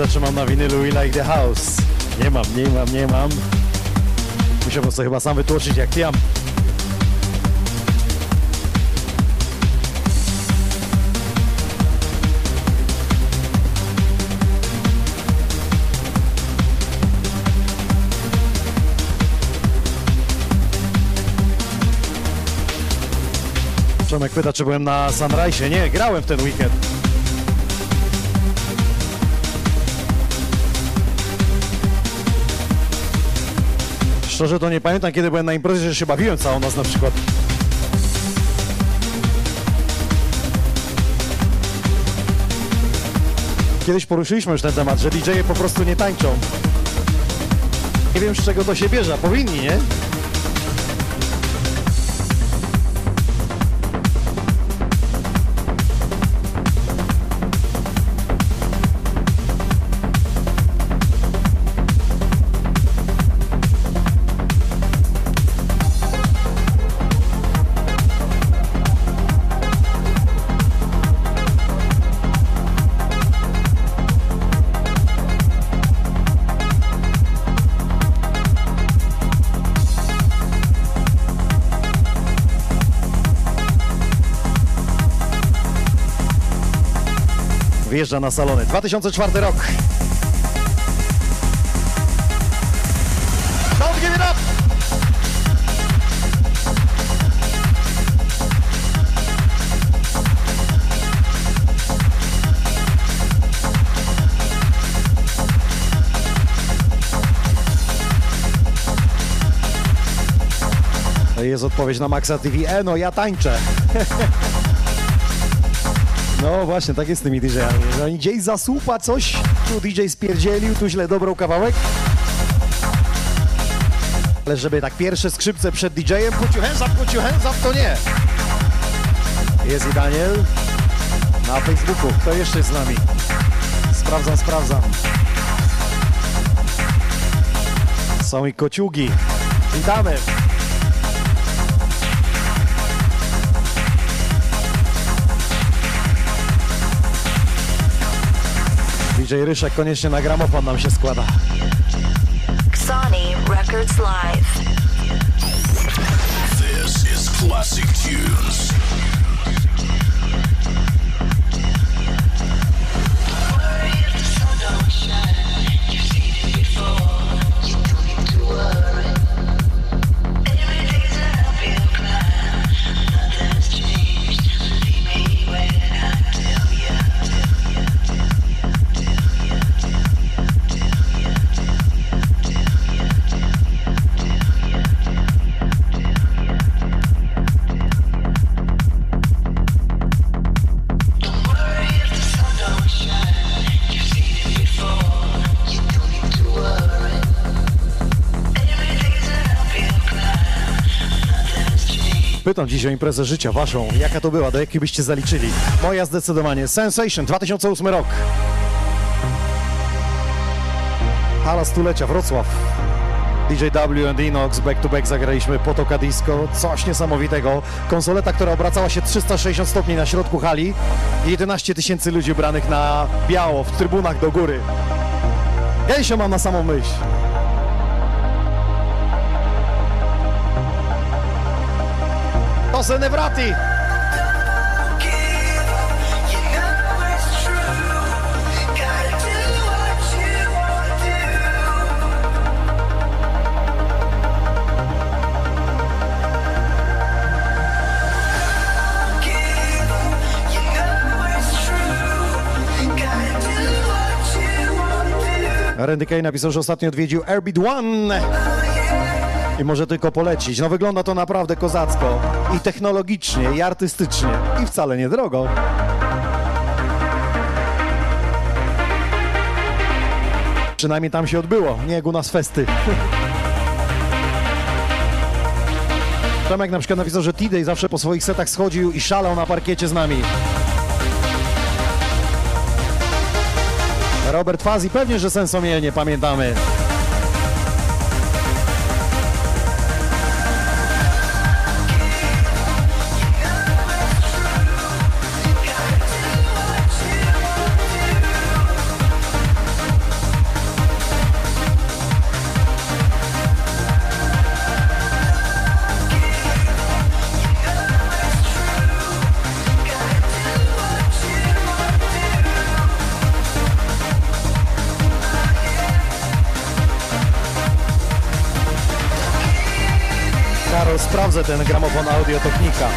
Pyta, czy mam na winylu We Like The House. Nie mam, nie mam, nie mam. Musiałbym sobie chyba sam wytłoczyć jak ja. Przemek pyta, czy byłem na Sunrise. Nie, grałem w ten weekend. Szczerze to nie pamiętam, kiedy byłem na imprezie, że się bawiłem całą noc na przykład. Kiedyś poruszyliśmy już ten temat, że DJ-e po prostu nie tańczą. Nie wiem z czego to się bierze, powinni, nie? Wyjeżdża na salony. 2004 rok. Don't! Jest odpowiedź na Maxa TV. E, no ja tańczę. No właśnie, tak jest z tymi DJ-ami. Że oni gdzieś zasłupa coś, tu DJ spierdzielił, tu źle dobrał kawałek. Ale żeby tak pierwsze skrzypce przed DJ-em, put your hands up, put your hands up, to nie. Jest i Daniel na Facebooku. Kto jeszcze jest z nami? Sprawdzam, sprawdzam. Są i kociugi. Witamy. DJ Ryszek koniecznie na gramofon nam się składa. Sony Records Live. This is Classic Tunes. Pytam dziś o imprezę życia waszą. Jaka to była? Do jakiej byście zaliczyli? Moja zdecydowanie. Sensation 2008 rok. Hala stulecia, Wrocław. DJW and Inox back to back zagraliśmy Potoka Disco, coś niesamowitego. Konsoleta, która obracała się 360 stopni na środku hali i 11 tysięcy ludzi ubranych na biało w trybunach do góry. Ja się mam na samą myśl. To se Nevrati. Randy Kay napisał, że ostatnio odwiedził Airbeat One i może tylko polecić. No wygląda to naprawdę kozacko i technologicznie, i artystycznie i wcale nie drogo. Przynajmniej tam się odbyło, nie jak u nas festy. Tomek na przykład napisał, że T-Day zawsze po swoich setach schodził i szalał na parkiecie z nami. Robert Fazi, pewnie, że sensomie nie pamiętamy. Ten gramofon audiotechnika.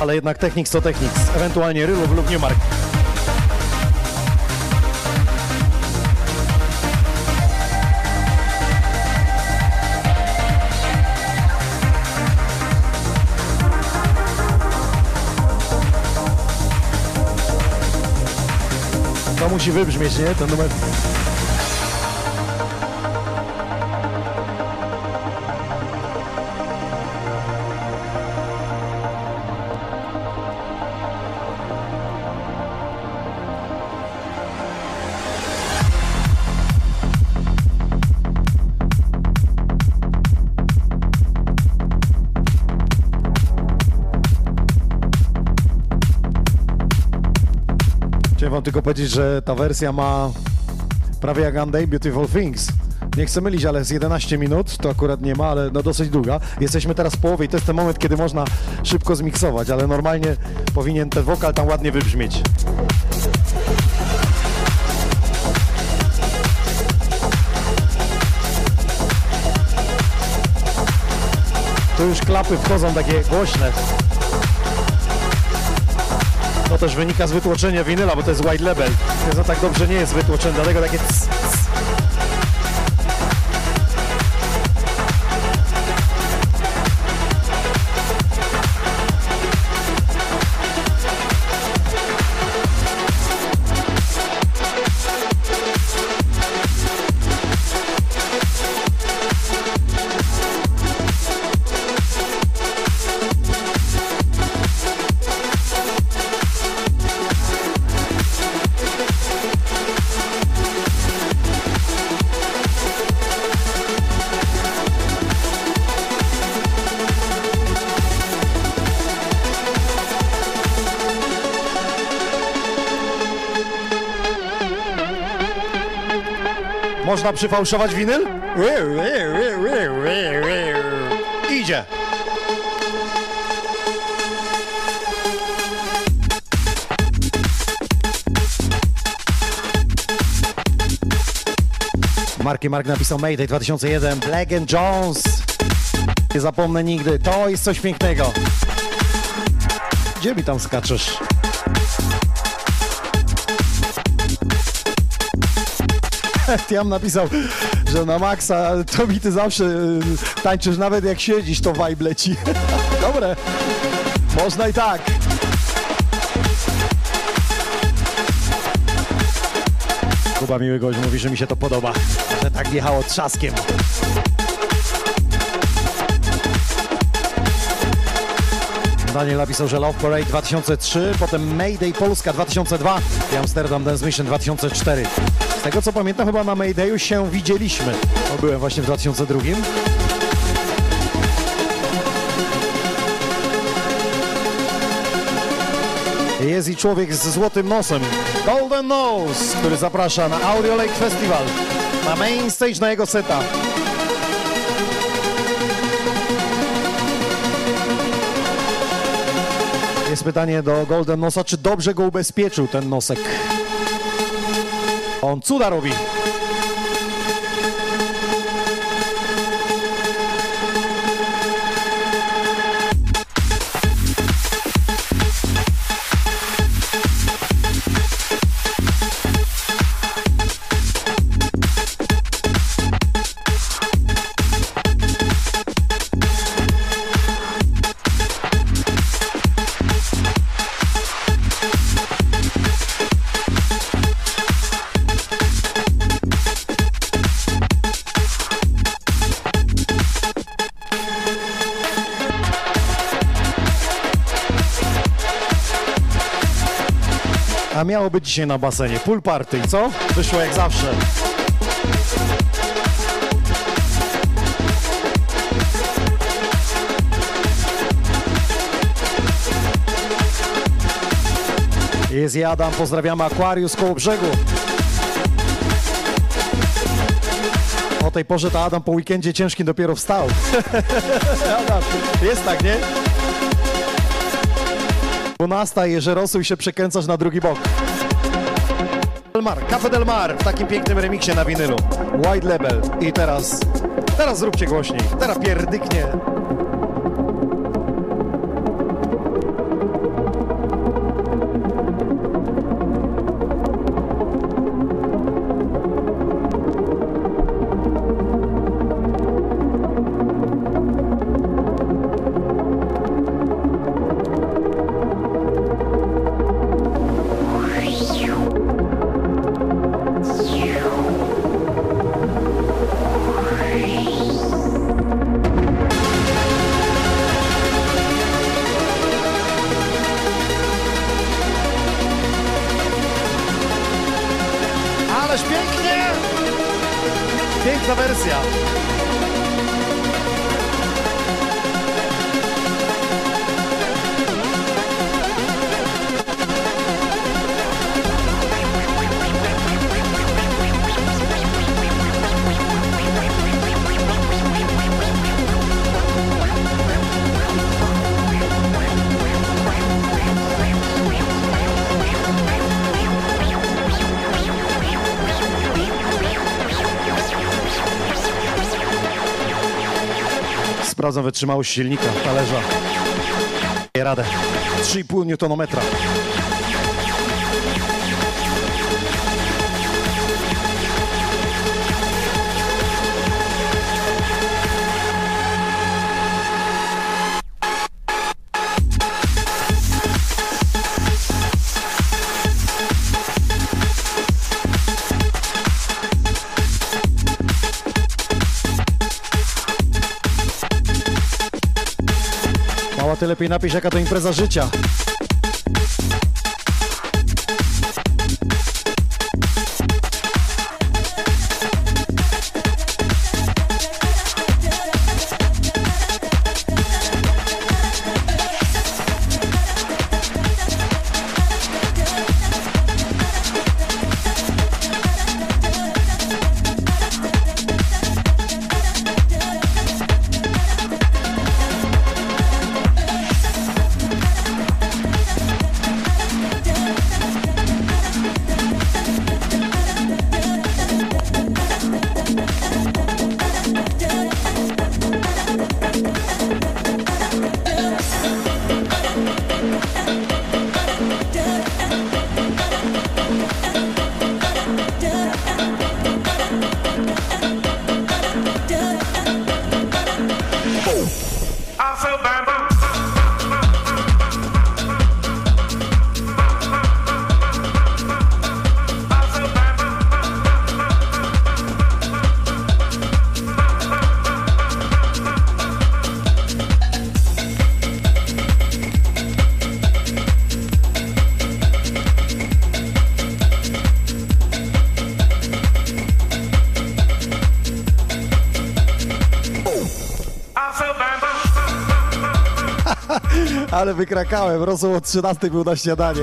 Ale jednak Technics to Technics, ewentualnie Rylów lub Newmark. To musi wybrzmieć, nie? Ten numer. Chciałem wam tylko powiedzieć, że ta wersja ma prawie jak Unday Beautiful Things. Nie chcę mylić, ale z 11 minut, to akurat nie ma, ale no dosyć długa. Jesteśmy teraz w połowie i to jest ten moment, kiedy można szybko zmiksować, ale normalnie powinien ten wokal tam ładnie wybrzmieć. Tu już klapy wchodzą takie głośne. Też wynika z wytłoczenia winyla, bo to jest white label. Więc on tak dobrze nie jest wytłoczony, dlatego takie cs, Można przyfałszować winyl? Idzie. Marki Mark napisał Mayday 2001, Black and Jones. Nie zapomnę nigdy, to jest coś pięknego. Gdzie mi tam skaczesz? Tiam napisał, że na maksa to mi ty zawsze y, tańczysz, nawet jak siedzisz, to vibe leci. Dobre, można i tak. Kuba Miły Gość mówi, że mi się to podoba, że tak wjechało trzaskiem. Daniel napisał, że Love Parade 2003, potem Mayday Polska 2002 i Amsterdam Dance Mission 2004. Z tego co pamiętam, chyba na Maydayu się widzieliśmy. To byłem właśnie w 2002. Jest i człowiek z złotym nosem, Golden Nose, który zaprasza na Audio Lake Festival, na main stage na jego seta. Pytanie do Golden Nosa, czy dobrze go ubezpieczył ten nosek? On cuda robi. A miało być dzisiaj na basenie. Pool party, co? Wyszło jak zawsze. Jest Adam, pozdrawiamy Aquarius koło brzegu. O tej porze to Adam po weekendzie ciężkim dopiero wstał. Adam, jest tak, nie? 12 Jeżerosu i się przekręcasz na drugi bok. Del Mar, Cafe Del Mar w takim pięknym remiksie na winylu. White Label i teraz Teraz zróbcie głośniej. Teraz pierdyknie. Ależ pięknie! Piękna wersja. Sprawdzam wytrzymałość silnika, talerza. Daję radę. 3,5 Nm. Lepiej napisz, jaka to impreza życia. Ale wykrakałem, rosół o 13 był na śniadanie.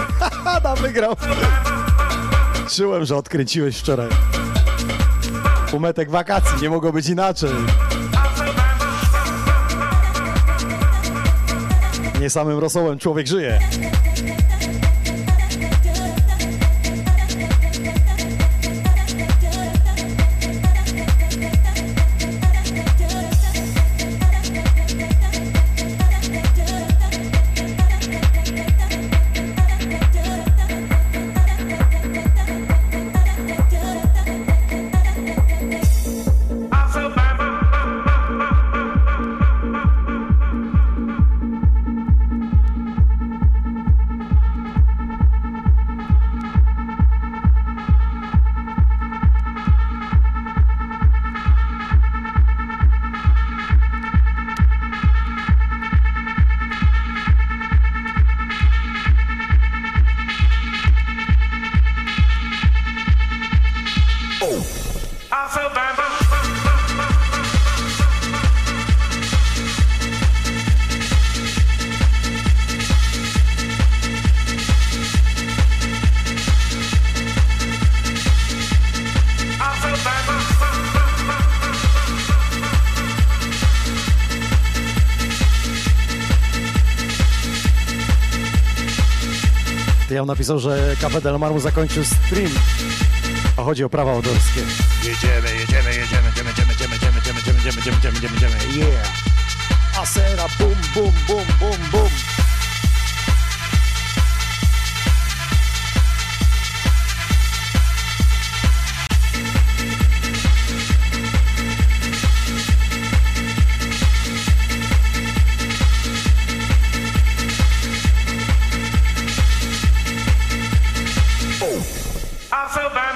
Adam wygrał. Czułem, że odkręciłeś wczoraj. Umetek wakacji, nie mogło być inaczej. Nie samym rosołem człowiek żyje. Ja napisał, że Cafe Del Mar zakończył stream. A chodzi o prawa autorskie. Jedziemy, jedziemy, jedziemy, jedziemy, jedziemy, jedziemy, jedziemy, idziemy, idziemy, idziemy, idziemy, idziemy. Yeah. Asera, bum, bum, bum, bum, bum. I feel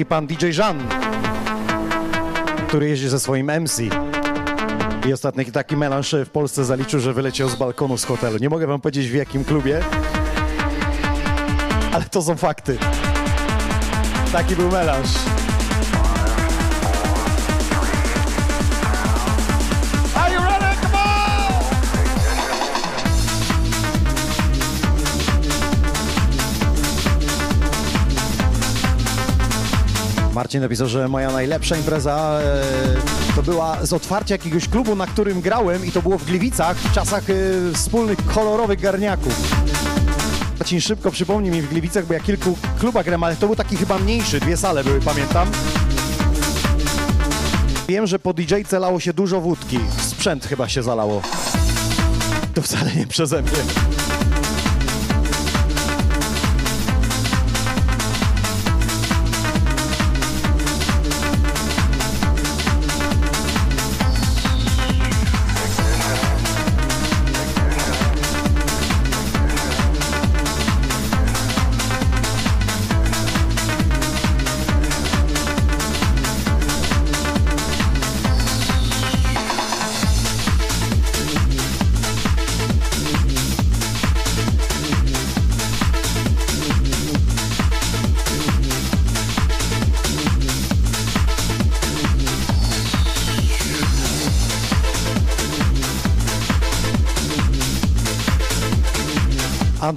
Niejaki pan DJ Jean, który jeździ ze swoim MC. I ostatnio taki melanż w Polsce zaliczył, że wyleciał z balkonu z hotelu. Nie mogę wam powiedzieć w jakim klubie, ale to są fakty. Taki był melanż. Marcin napisał, że moja najlepsza impreza e, to była z otwarcia jakiegoś klubu, na którym grałem i to było w Gliwicach w czasach e, wspólnych kolorowych garniaków. Marcin szybko przypomnij mi w Gliwicach, bo ja kilku klubach grałem, ale to był taki chyba mniejszy, dwie sale były, pamiętam. Wiem, że po DJ-ce lało się dużo wódki. Sprzęt chyba się zalało. To wcale nie przeze mnie.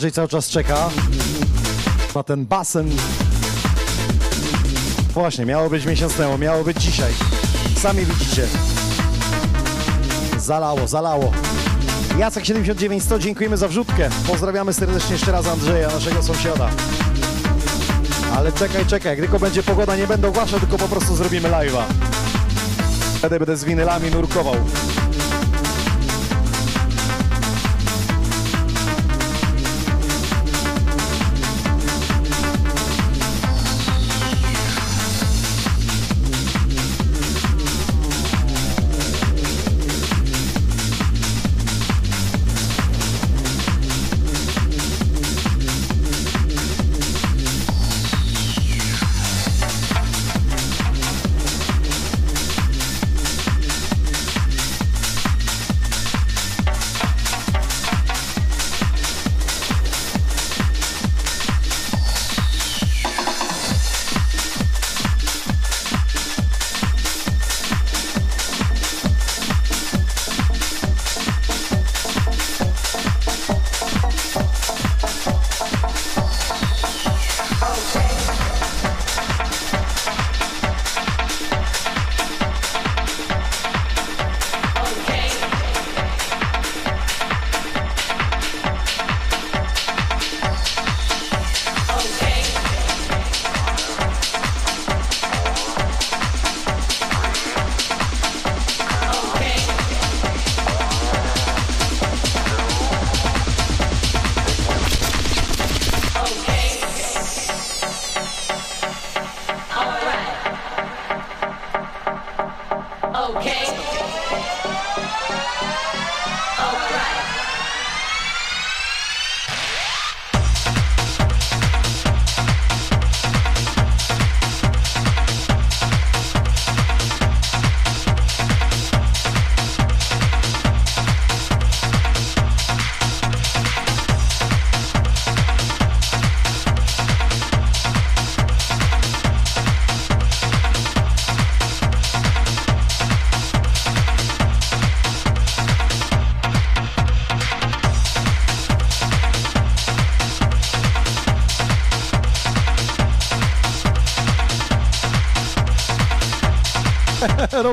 Andrzej cały czas czeka na ten basen. Właśnie, miało być miesiąc temu, miało być dzisiaj. Sami widzicie. Zalało, zalało. Jacek 79100, dziękujemy za wrzutkę. Pozdrawiamy serdecznie jeszcze raz Andrzeja, naszego sąsiada. Ale czekaj, czekaj, tylko będzie pogoda, nie będę ogłaszał, tylko po prostu zrobimy live'a. Wtedy będę z winylami nurkował.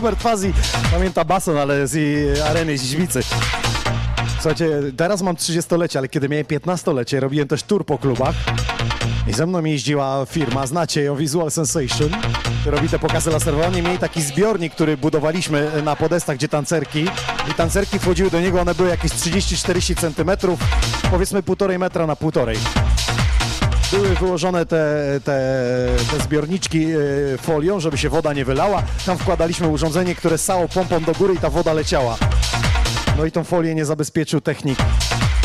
Robert Fazi pamięta bason, ale z areny z Źwicy. Słuchajcie, teraz mam 30-lecie, ale kiedy miałem 15-lecie, robiłem też tour po klubach. I ze mną jeździła firma, znacie ją, Visual Sensation, robi te pokazy laserowe. Oni mieli taki zbiornik, który budowaliśmy na podestach, gdzie tancerki. I tancerki wchodziły do niego, one były jakieś 30-40 cm, powiedzmy półtorej metra na półtorej. Były wyłożone te, te, te zbiorniczki e, folią, żeby się woda nie wylała. Tam wkładaliśmy urządzenie, które ssało pompą do góry i ta woda leciała. No i tą folię nie zabezpieczył technik.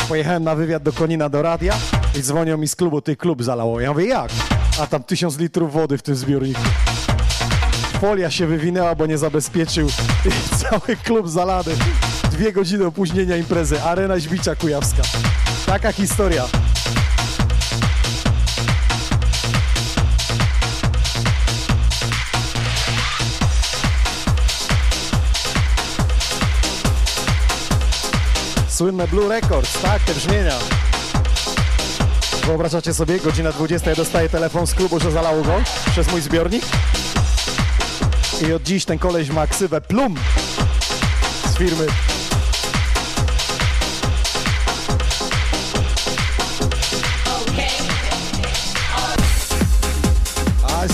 Pojechałem na wywiad do Konina do radia i dzwonią mi z klubu, ty klub zalało. Ja mówię, jak? A tam tysiąc litrów wody w tym zbiorniku. Folia się wywinęła, bo nie zabezpieczył i cały klub zalany. Dwie godziny opóźnienia imprezy. Arena Źbicza Kujawska. Taka historia. Słynne Blue Records, tak, te brzmienia. Wyobrażacie sobie, godzina 20, ja dostaję telefon z klubu, że zalało go przez mój zbiornik. I od dziś ten koleś ma ksywę Plum z firmy.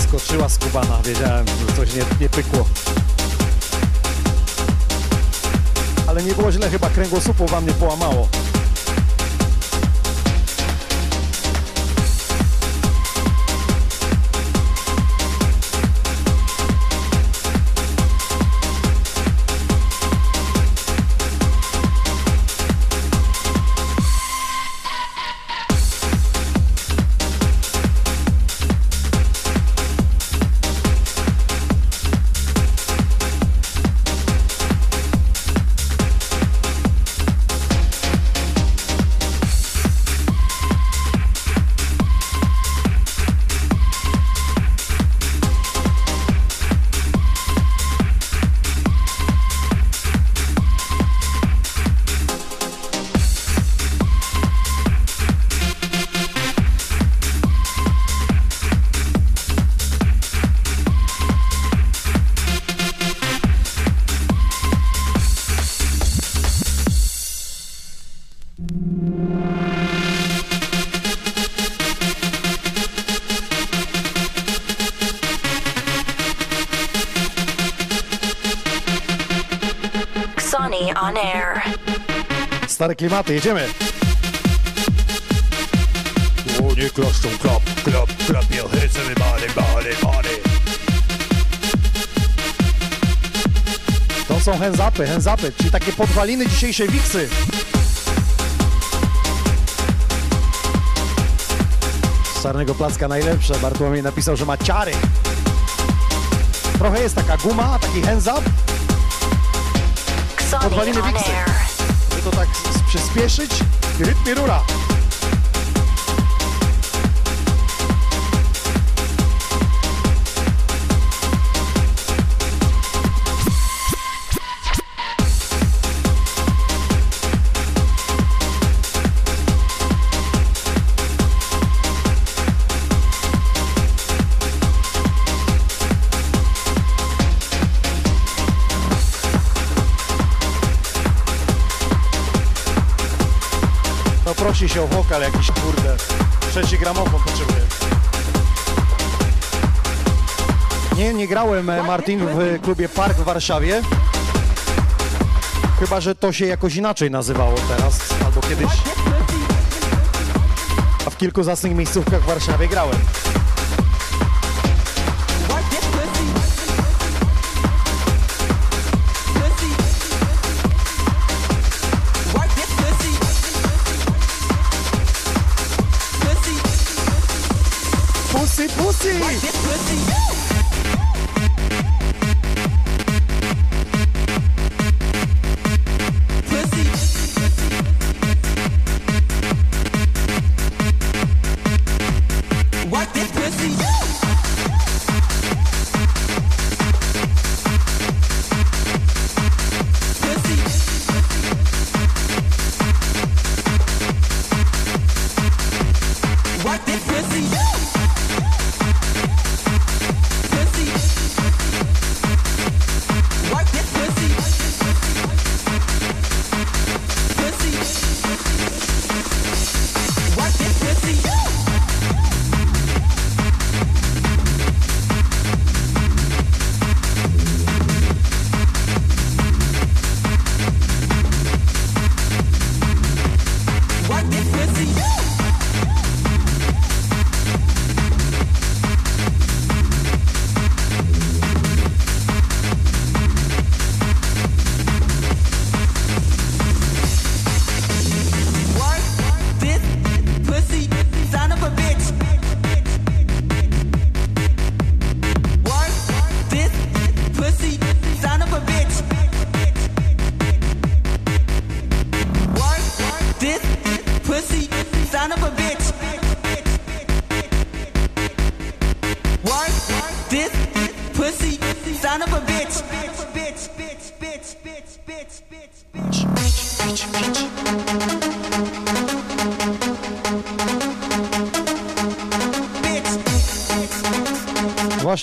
Skoczyła skubana, wiedziałem, że coś nie, nie pykło. Ale nie było źle, chyba kręgosłupu wam nie połamało. Sonny on air. Stare klimaty, jedziemy. Dłonie klaszczą, klap, klap, klap your hands everybody, body, body. To są hands upy, hands upy, czyli takie podwaliny dzisiejszej wiksy. Czarnego placka najlepsze. Bartłomiej napisał, że ma ciary. Trochę jest taka guma, taki hands up, Podwaliny air. żeby to tak przyspieszyć rytm i rura. Się o wokal jakiś kurde. Trzeci gramofon potrzebuję. Nie, nie grałem e, Martin w klubie Park w Warszawie. Chyba, że to się jakoś inaczej nazywało teraz, albo kiedyś. A w kilku zacnych miejscówkach w Warszawie grałem.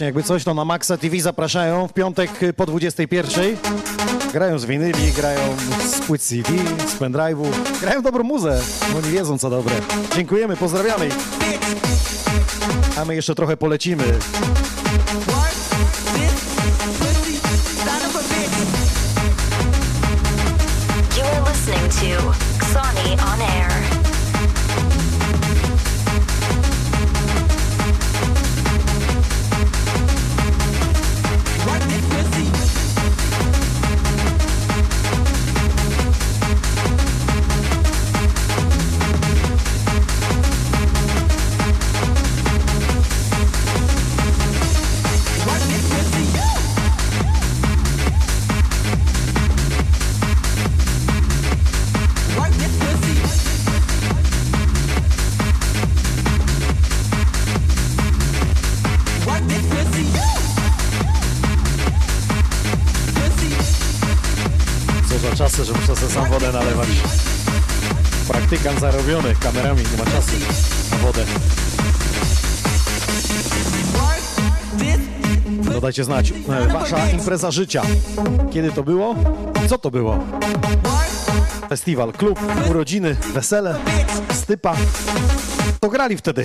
właśnie, jakby coś, to na Maxa TV zapraszają w piątek y, po 21. Grają z winyli, grają z płyt CD, z pendrive'u, grają dobrą muzę, bo nie wiedzą co dobre. Dziękujemy, pozdrawiamy. A my jeszcze trochę polecimy. dajcie znać. E, wasza impreza życia. Kiedy to było? Co to było? Festiwal, klub, urodziny, wesele, stypa. To grali wtedy.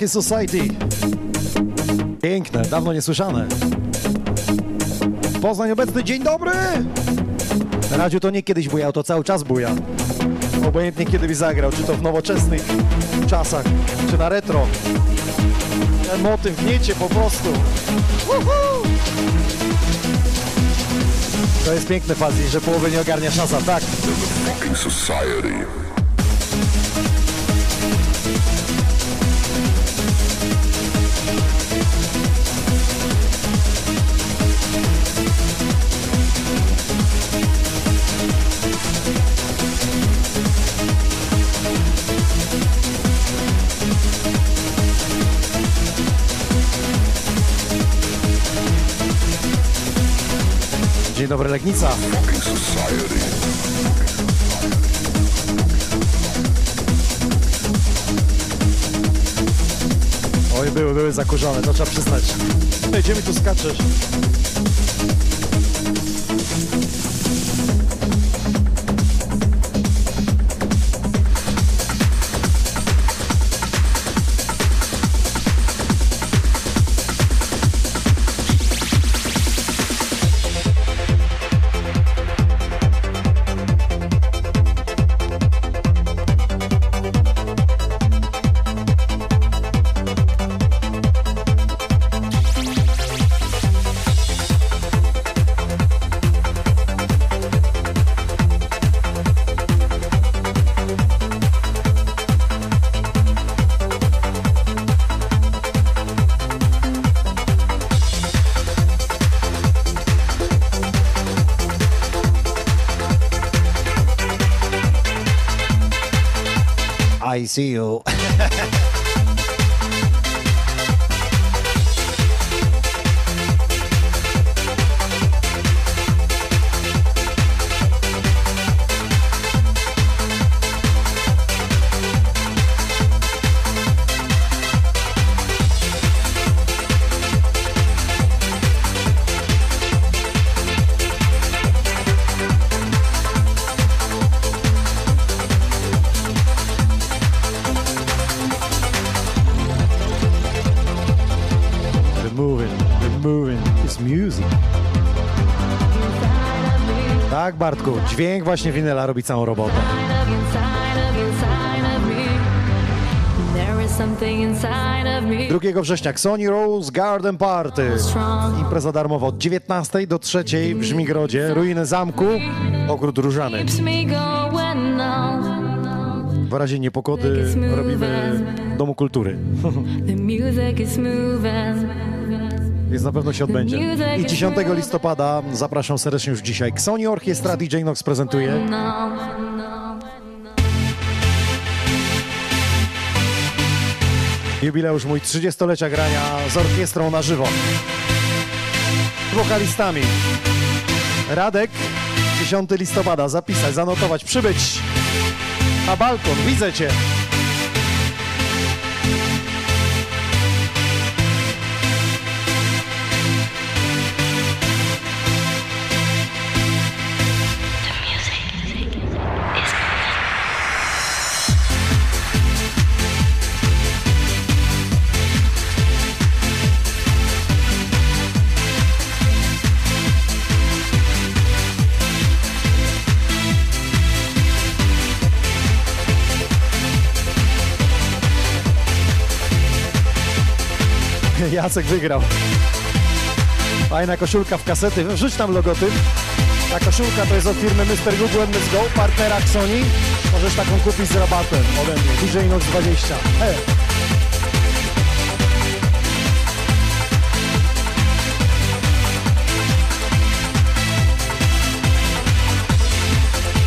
Fucking Society. Piękne, dawno niesłyszane. Poznań obecny, dzień dobry! Na radiu to nie kiedyś bujał, to cały czas buja. Obojętnie kiedy by zagrał, czy to w nowoczesnych czasach, czy na retro. Ten motyw gniecie po prostu. Woohoo! To jest piękne fazji, że połowy nie ogarnia szasa, tak. Dobry, Legnica. Oj, były, były zakurzone, to trzeba przyznać. Ej, Gdzie mi tu skaczesz? See you. Dźwięk właśnie winyla robi całą robotę. 2 września Sony Rose Garden Party. Impreza darmowa od 19 do 3 w Żmigrodzie, ruiny zamku, ogród różany. W razie niepokody robimy Domu Kultury, więc na pewno się odbędzie. I 10 listopada zapraszam serdecznie już dzisiaj. Sony Orchestra DJ Nox prezentuje. Jubileusz mój 30-lecia grania z orkiestrą na żywo. Wokalistami. Radek, 10 listopada, zapisać, zanotować, przybyć. Na balkon, widzę cię. Jacek wygrał. Fajna koszulka w kasety. Wrzuć tam logotyp. Ta koszulka to jest od firmy Mr. Google Let's Go, partnera Sony. Możesz taką kupić z rabatem ode mnie. DJ Nox 20. He.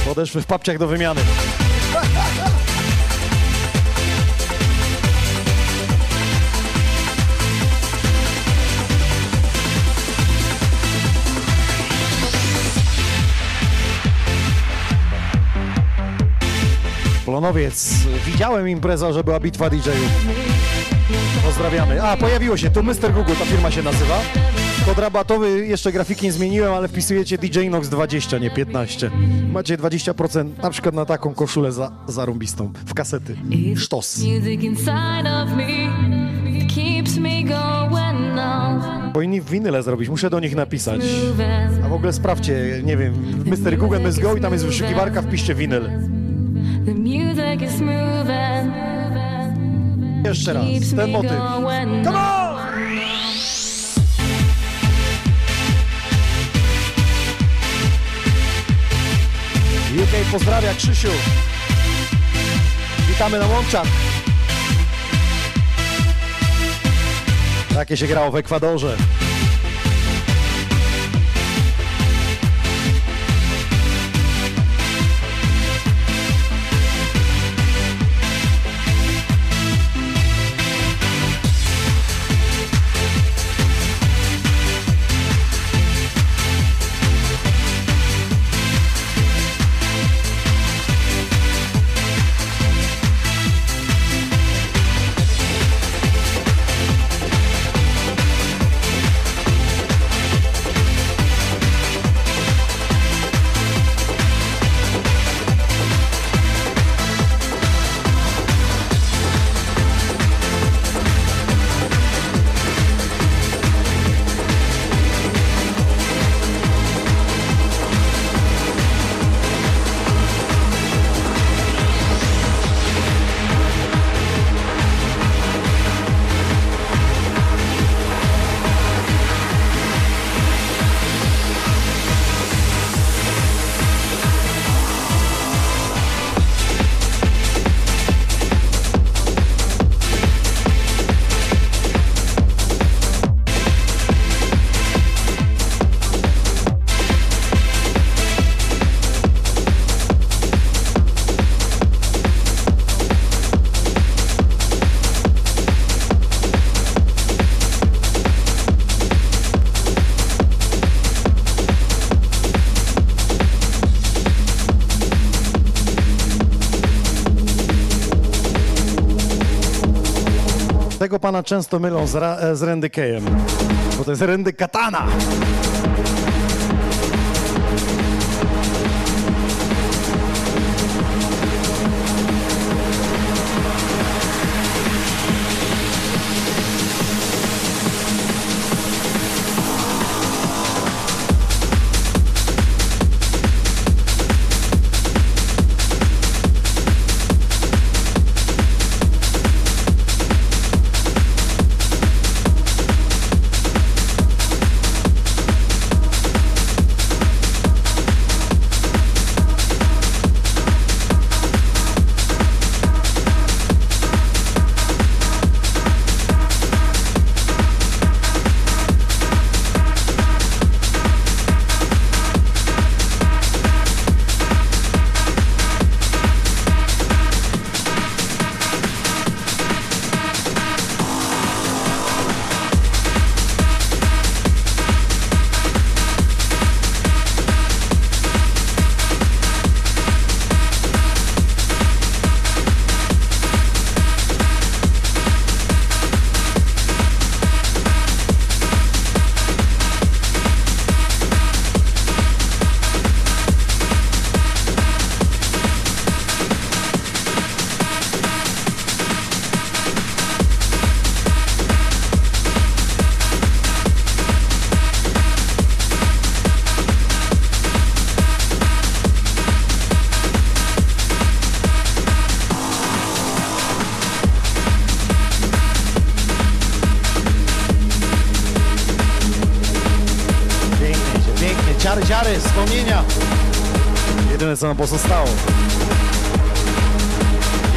Podeszły w papciach do wymiany. Plonowiec. Widziałem imprezę, że była bitwa DJ-ów. Pozdrawiamy. A, pojawiło się tu Mr. Google, ta firma się nazywa. Kod rabatowy, jeszcze grafiki nie zmieniłem, ale wpisujecie DJ Inox 20, nie 15. Macie 20% na przykład na taką koszulę za, zarąbistą, w kasety. Sztos. Powinni winyle zrobić, muszę do nich napisać. A w ogóle sprawdźcie, nie wiem, Mr. Google Let's Go i tam jest wyszukiwarka, wpiszcie winyl. Jeszcze raz, ten motyw. Come on! UK pozdrawia Krzysiu. Witamy na łączach. Takie się grało w Ekwadorze. Pana często mylą z, ra, e, z bo to jest Randy Katana. Co nam pozostało.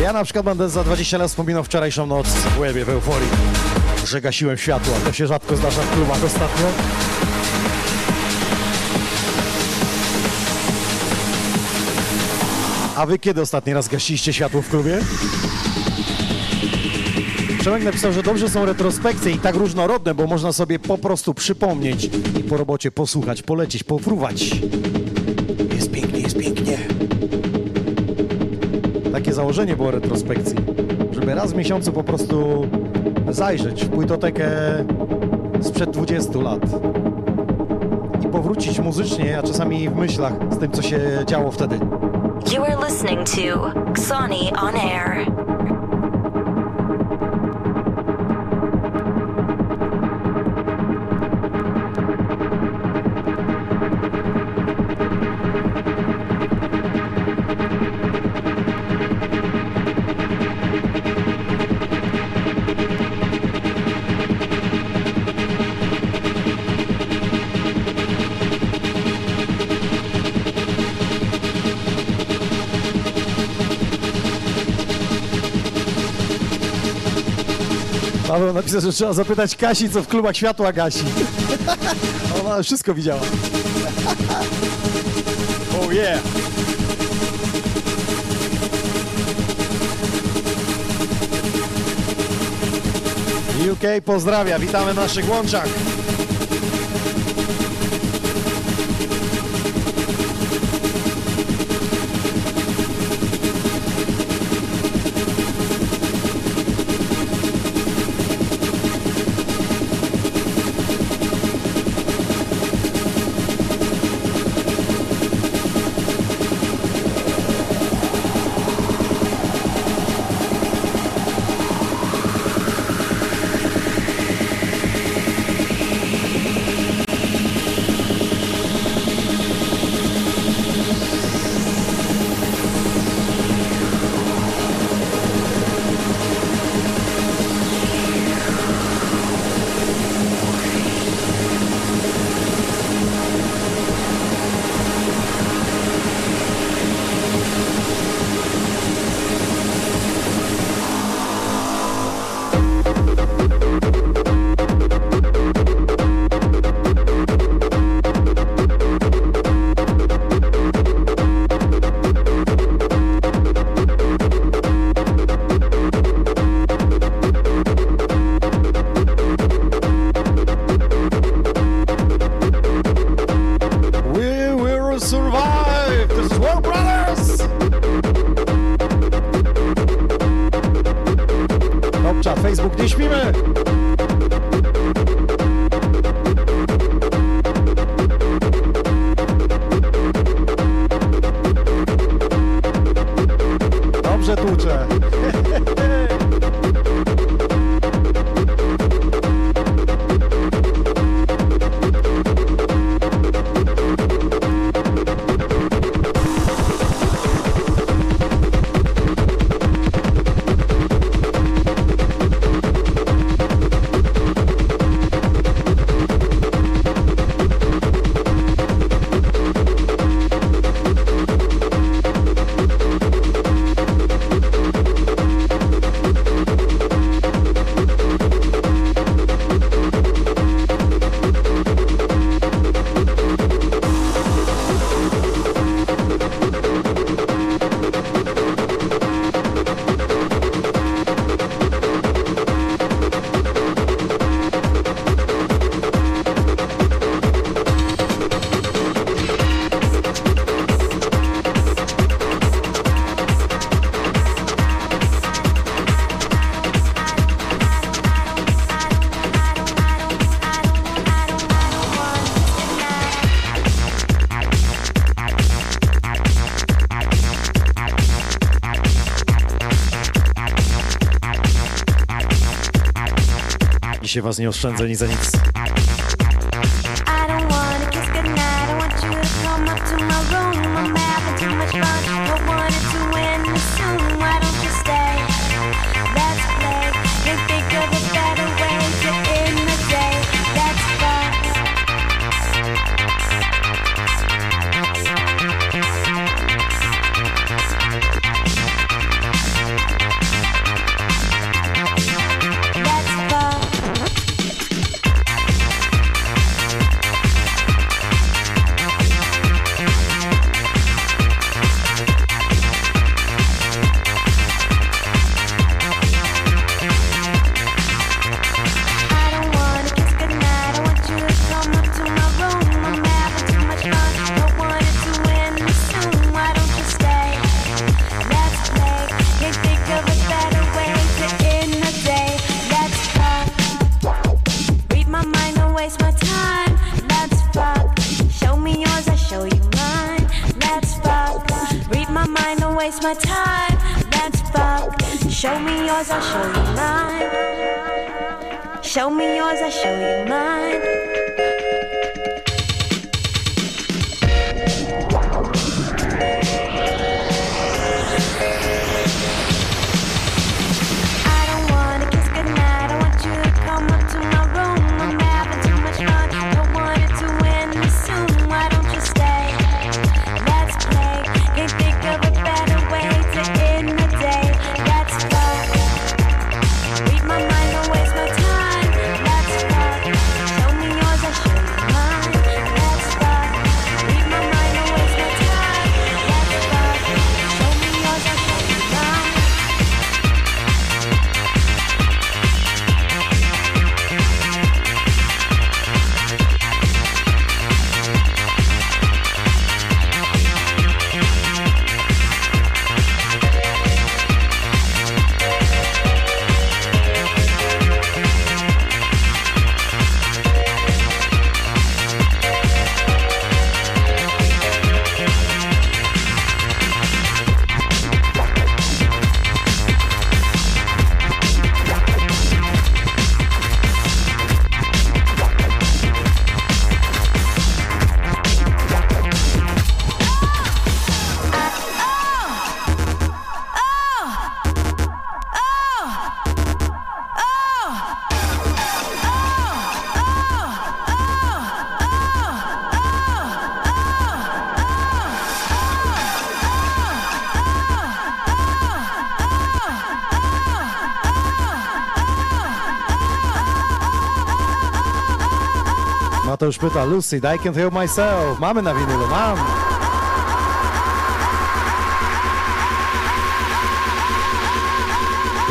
Ja na przykład będę za 20 lat wspominał wczorajszą noc w łebie, w euforii, że gasiłem światła. To się rzadko zdarza w klubach ostatnio. A wy kiedy ostatni raz gasiliście światło w klubie? Przemek napisał, że dobrze są retrospekcje i tak różnorodne, bo można sobie po prostu przypomnieć i po robocie posłuchać, polecieć, pofruwać. Jest Takie założenie było retrospekcji, żeby raz w miesiącu po prostu zajrzeć w płytotekę sprzed 20 lat i powrócić muzycznie, a czasami w myślach z tym, co się działo wtedy. You are listening to Sony on Air. Napisał, że trzeba zapytać Kasi, co w klubach światła gasi. Ona wszystko widziała. oh yeah! UK pozdrawia, witamy w naszych łączach. Dzisiaj was nie oszczędzę ni za nic. to już pyta Lucy, I can't help myself. Mamy na winylu, mam.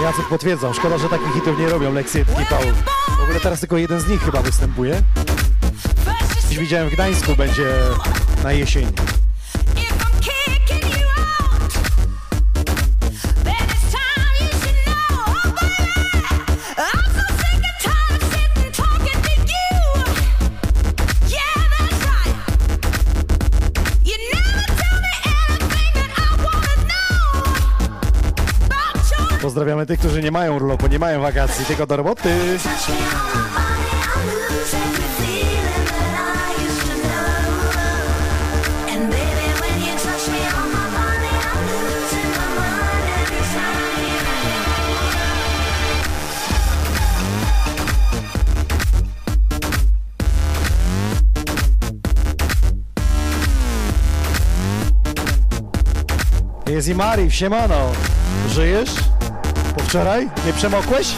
Jacek potwierdzam, szkoda, że takich hitów nie robią Leksy i W ogóle teraz tylko jeden z nich chyba występuje. Dziś widziałem w Gdańsku, będzie na jesieni. Pozdrawiamy tych, którzy nie mają urlopu, nie mają wakacji, tylko do roboty. Jest i Mari, siemano. Żyjesz? wczoraj? Nie przemokłeś?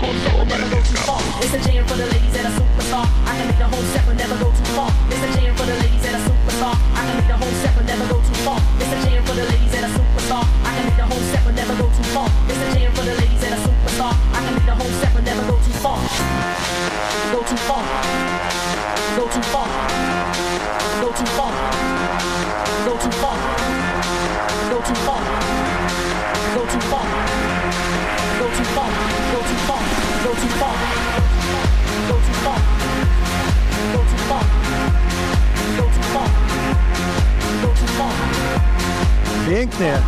Whole set, but never go too far. It's a jam for the ladies and a superstar. I can lead the whole set, but never go too far. It's a jam for the ladies and a superstar. I can lead the whole set, Go too. Pięknie.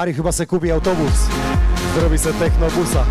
Mari chyba se kupi autobus. Zrobi se technobusa.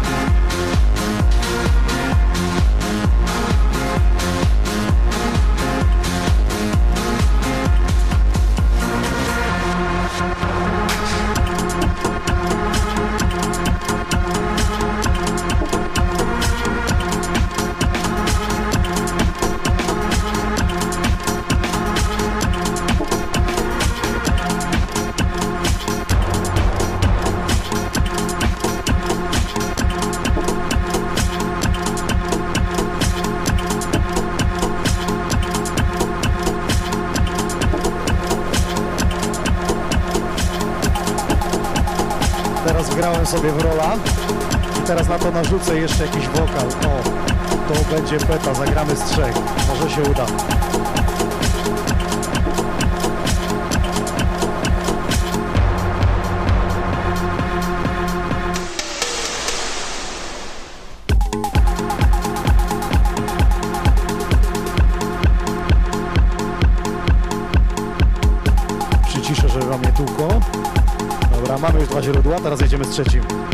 Jakiś wokal. O, to będzie beta, zagramy z trzech. Może się uda. Przyciszę, żeby wam nie tłukło. Dobra, mamy już dwa źródła, teraz jedziemy z trzecim.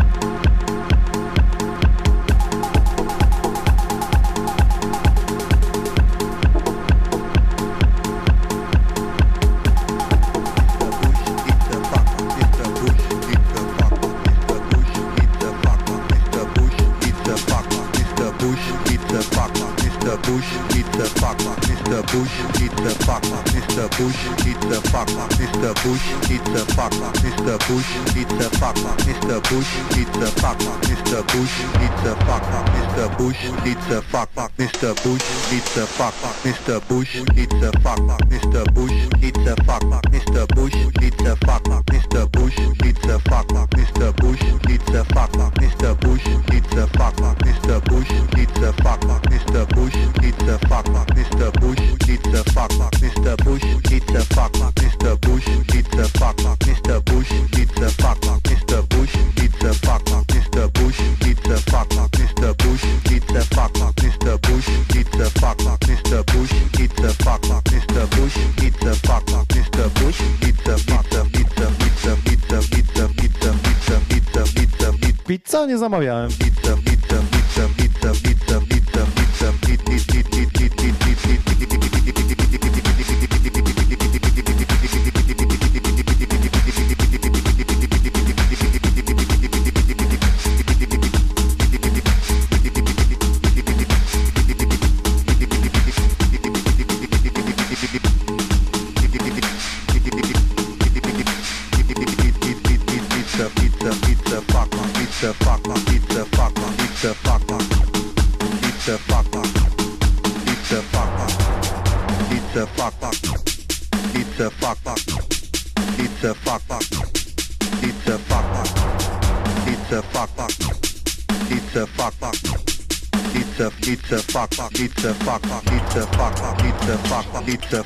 Bush it's a fuck, Mr. Bush it's a fuck, Mr. Bush it's a fuck, Mr. Bush it's a fuck, Mr. Bush it's a fuck, Mr. Bush it's a fuck, Mr. Bush it's a fuck, Mr. Bush it's a fuck, nie zamawiałem.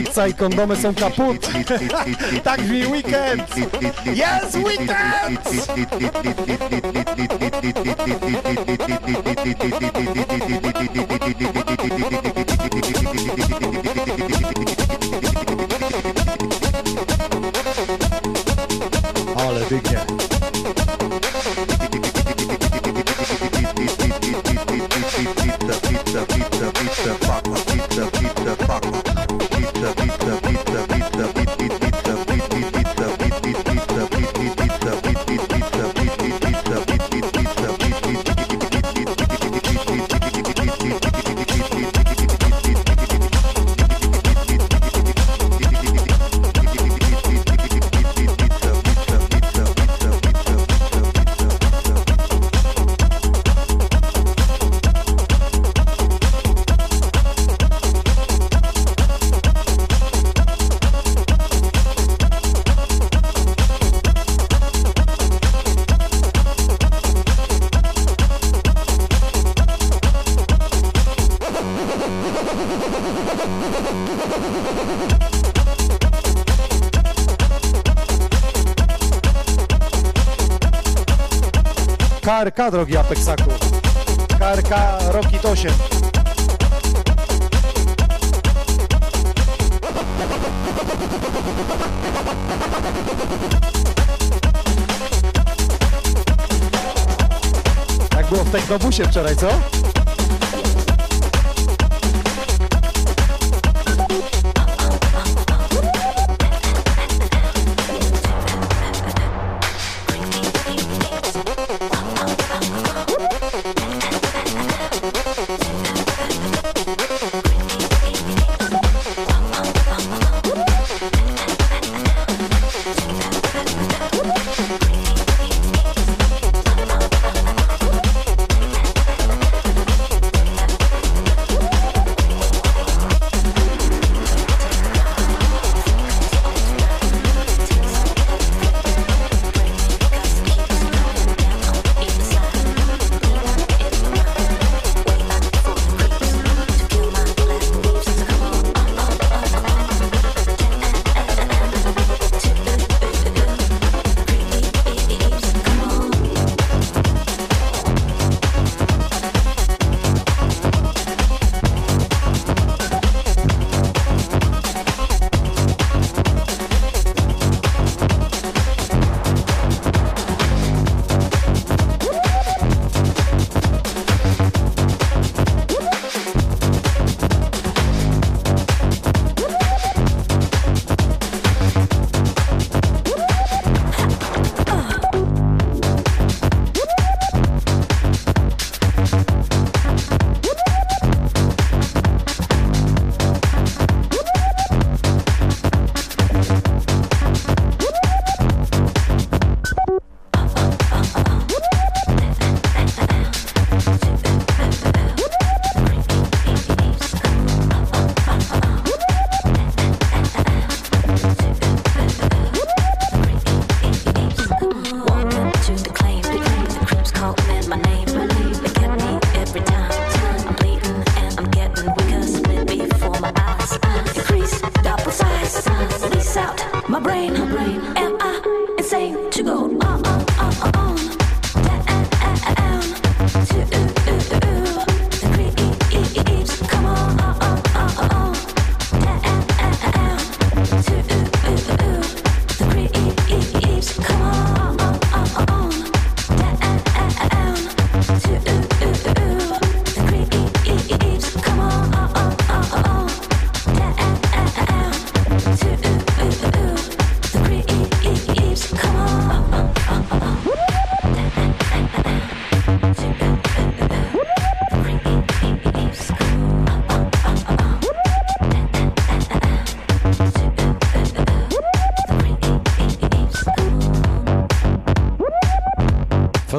Sikca i kondomy są kaput. tak brzmi weekend. Yes, weekend! KRK, drogi Apexaku. KRK Rocket 8. Jak było w Technobusie wczoraj, co?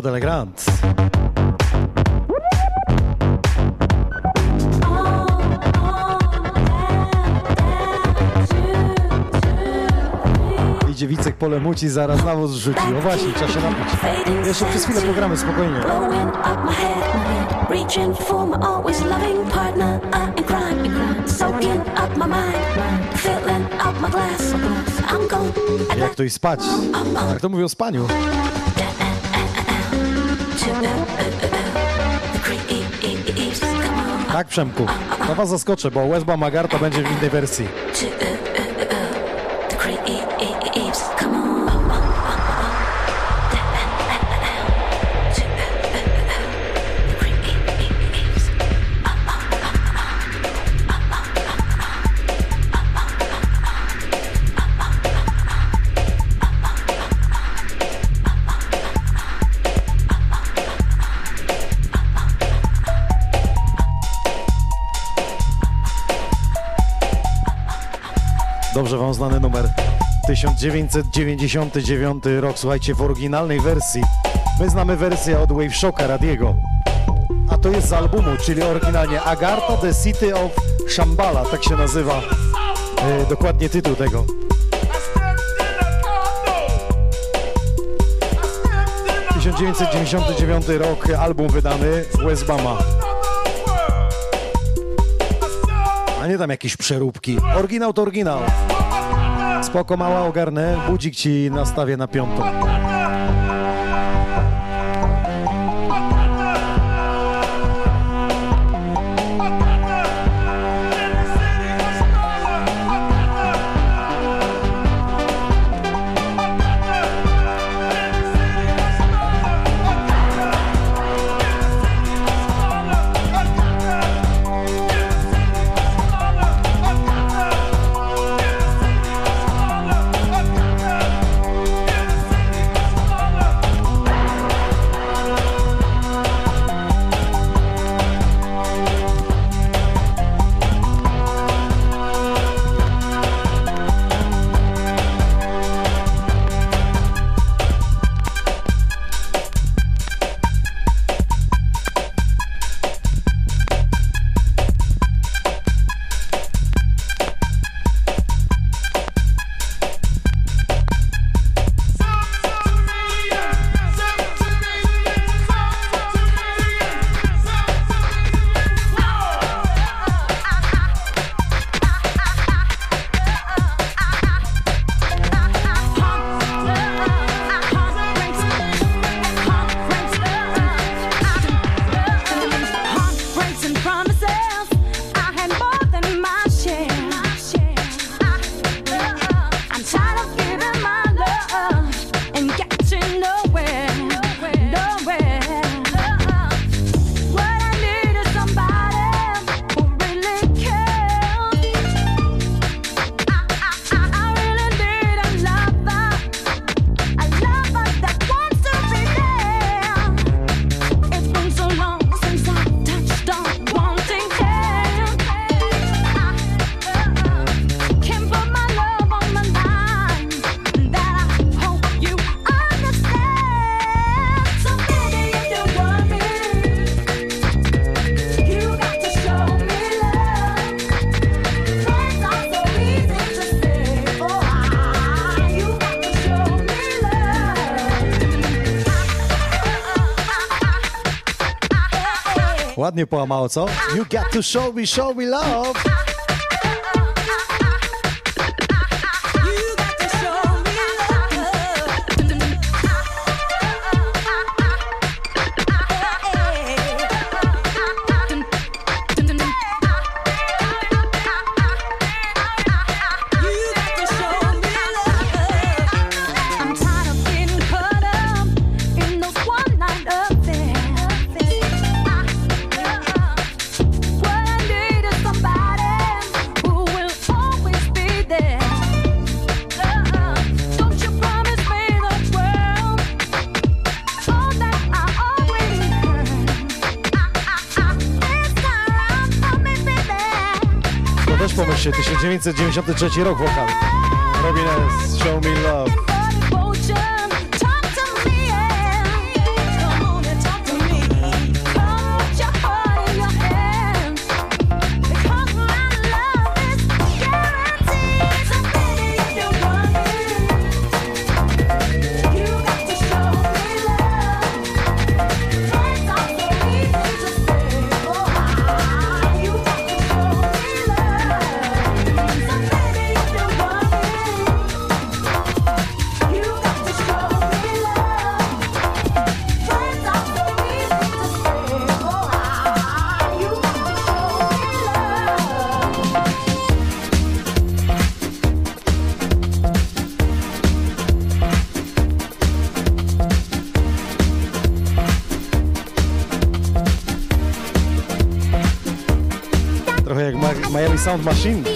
Code Elegant. Idzie Wicek pole muci, zaraz na rzuci. O właśnie, trzeba się napić. Jeszcze przez chwilę programy, spokojnie. Reaching for my always loving partner I crying, soaking up my mind Filling up my glass I'm Jak to i spać? Jak to mówią o spaniu. Tak, Przemku, to was zaskoczę, bo Wesba Magar to będzie w innej wersji. znany numer 1999 rok, słuchajcie, w oryginalnej wersji. My znamy wersję od Wave Shocka Radiego. A to jest z albumu, czyli oryginalnie Agartha The City of Shambhala, tak się nazywa y, dokładnie tytuł tego. 1999 rok album wydany West Bama. A nie tam jakieś przeróbki. Oryginał to oryginał. Spoko, mała, ogarnę. Budzik ci nastawię na piątą. Ładnie co? You got to show me, show me love. Też pomyślcie, 1993 rok wokal. Robinez, Show Me Love. Machine.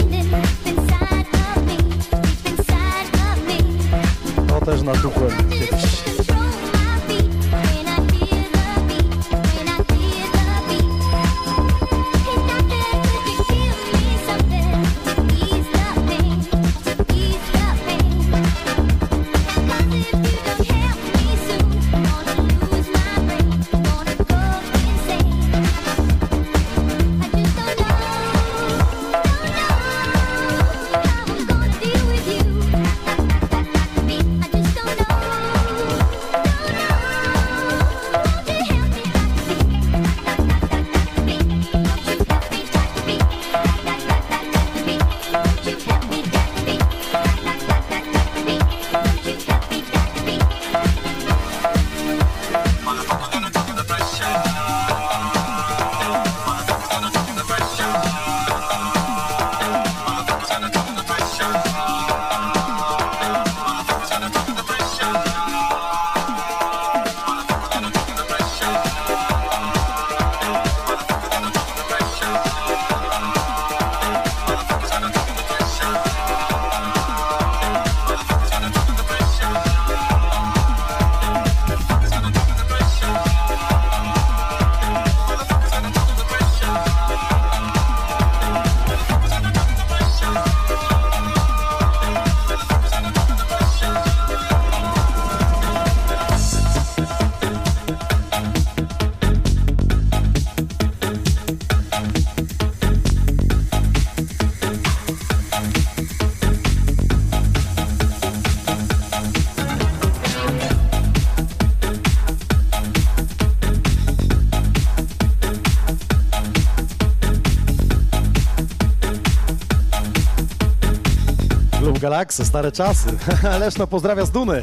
Galaksy, stare czasy. Leszno pozdrawia z Duny.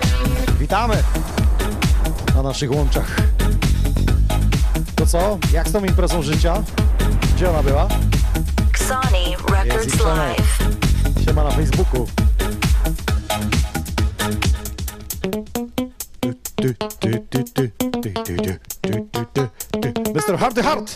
Witamy na naszych łączach. To co? Jak z tą imprezą życia? Gdzie ona była? Jest Records. Live. Siema na Facebooku. Mr. Hardy Hart!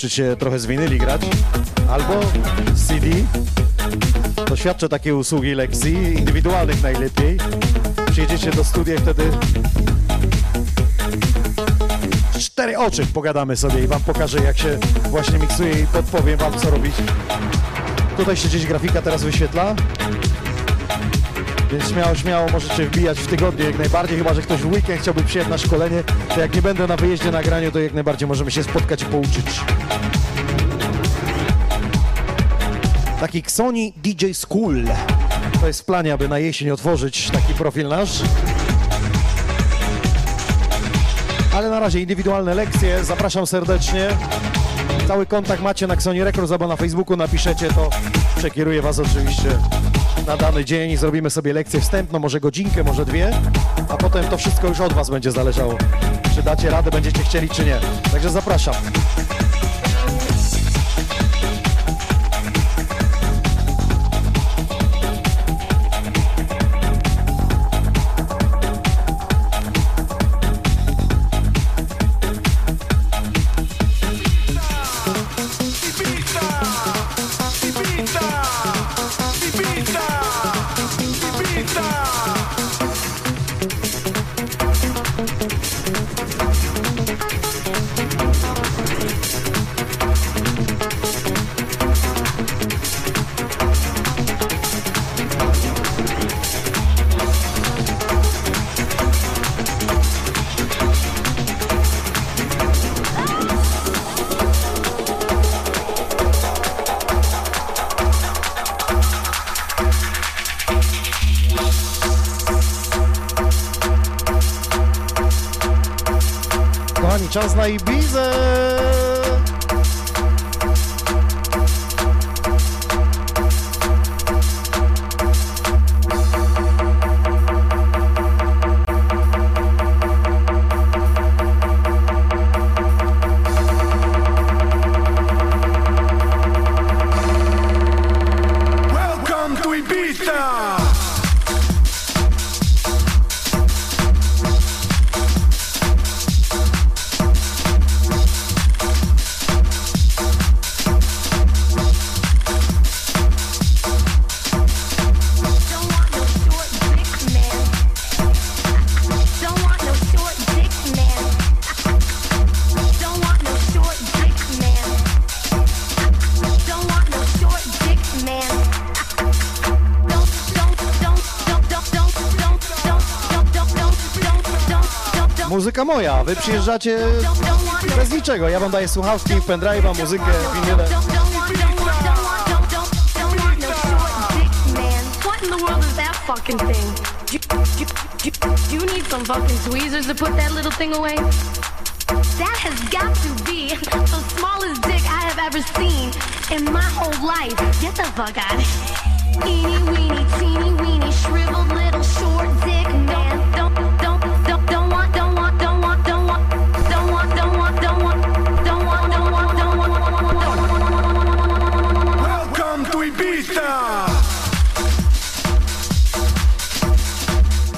Nauczyć się trochę z winyli grać, albo z CD, to świadczę takie usługi lekcji, indywidualnych najlepiej. Przyjedziecie do studia i wtedy cztery oczy pogadamy sobie i wam pokażę jak się właśnie miksuje i podpowiem wam co robić. Tutaj się gdzieś grafika teraz wyświetla. Więc śmiało, śmiało możecie wbijać w tygodniu jak najbardziej, chyba że ktoś w weekend chciałby przyjechać na szkolenie, to jak nie będę na wyjeździe na graniu, to jak najbardziej możemy się spotkać i pouczyć. Taki Xoni DJ School. To jest w planie, aby na jesień otworzyć taki profil nasz. Ale na razie indywidualne lekcje, zapraszam serdecznie. Cały kontakt macie na Xoni Records albo na Facebooku napiszecie, to przekieruję Was oczywiście na dany dzień zrobimy sobie lekcję wstępną, może godzinkę, może dwie, a potem to wszystko już od Was będzie zależało. Czy dacie radę, będziecie chcieli, czy nie. Także zapraszam. Moja, wy przyjeżdżacie bez niczego. Ja wam daję słuchawki, pendrive'a, muzykę, winyle. You need some fucking tweezers to put that little thing away? That has got to be the smallest dick I have ever seen in my whole life. Get the fuck out. Eeny weeny, teeny weeny,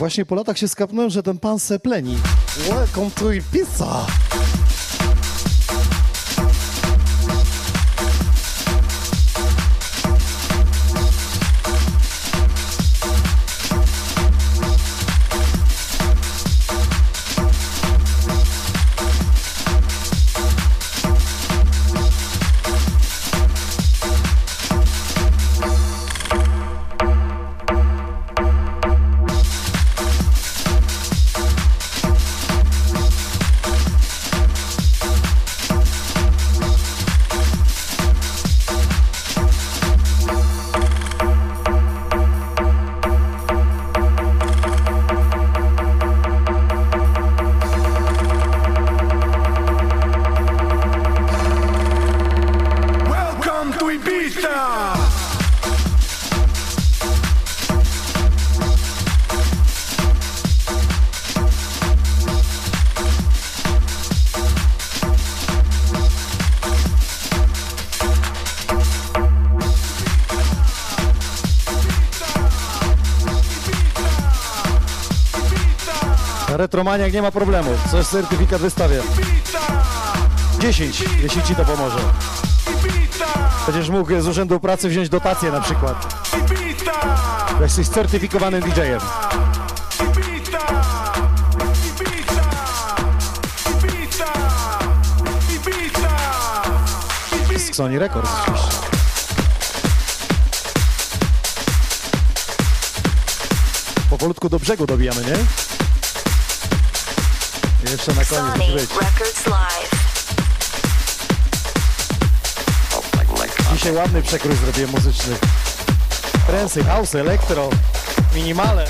Właśnie po latach się skapnąłem, że ten pan se pleni. Welcome to Ibiza! Retromaniak nie ma problemu. Coś certyfikat wystawię. 10, jeśli ci to pomoże. Będziesz mógł z Urzędu Pracy wziąć dotację na przykład. Jesteś certyfikowanym DJ-em. Sony Records oczywiście. Powolutku do brzegu dobijamy, nie? Jeszcze na koniec musi być. Dzisiaj ładny przekrój zrobiłem muzyczny. Trensy, house, elektro, minimale.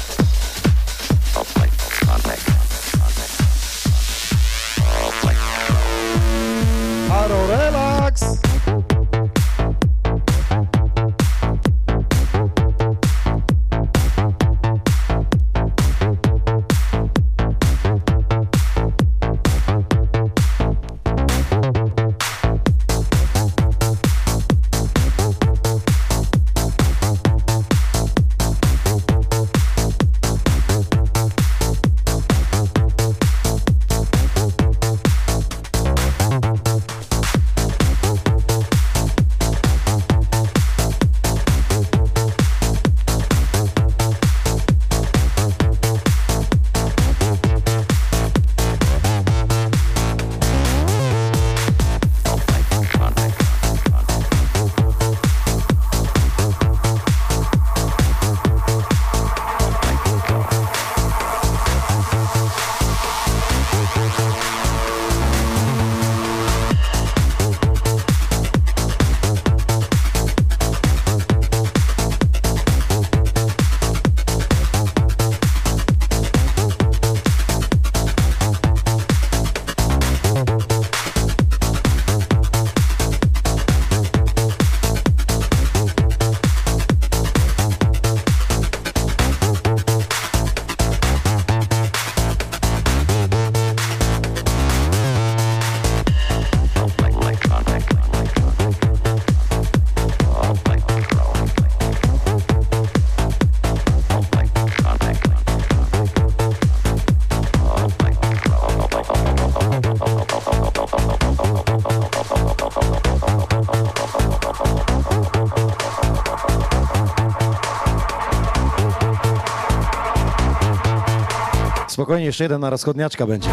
Spokojnie, jeszcze jeden na rozchodniaczka będzie.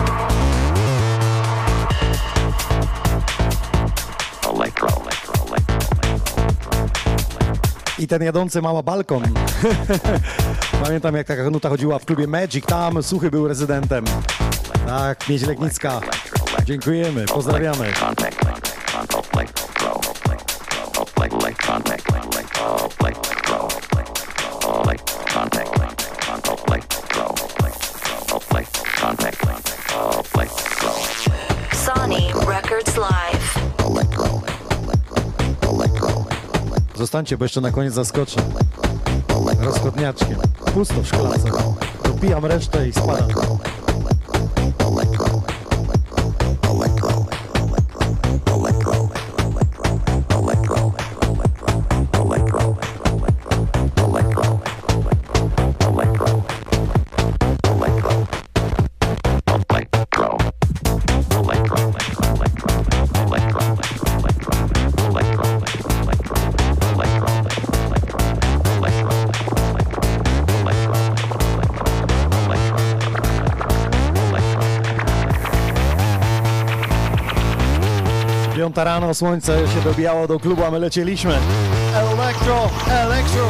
I ten jadący mała balkon. Pamiętam jak taka nuta chodziła w klubie Magic, tam Suchy był rezydentem. Tak, Miedź Legnicka. Dziękujemy, pozdrawiamy. Zostańcie, bo jeszcze na koniec zaskoczę. Rozchodniaczkiem. Pusto w szklance. Dopijam resztę i spadam. Rano, słońce się dobijało do klubu, a my lecieliśmy. Elektro, elektro.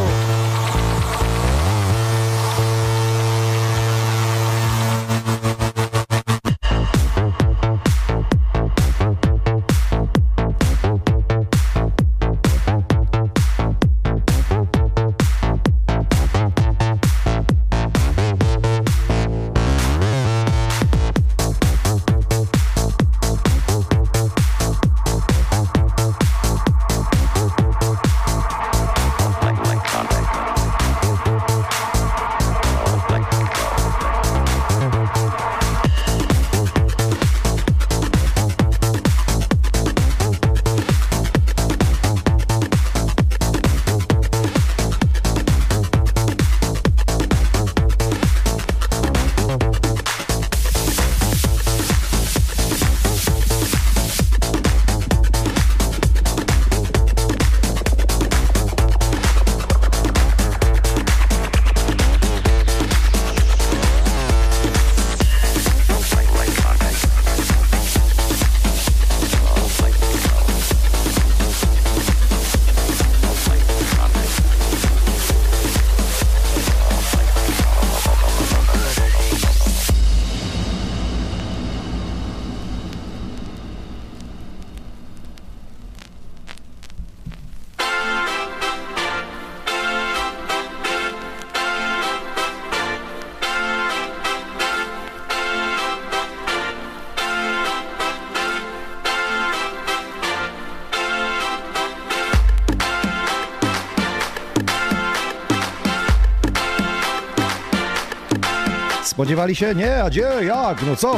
Spodziewali się? Nie, a gdzie? Jak? No co?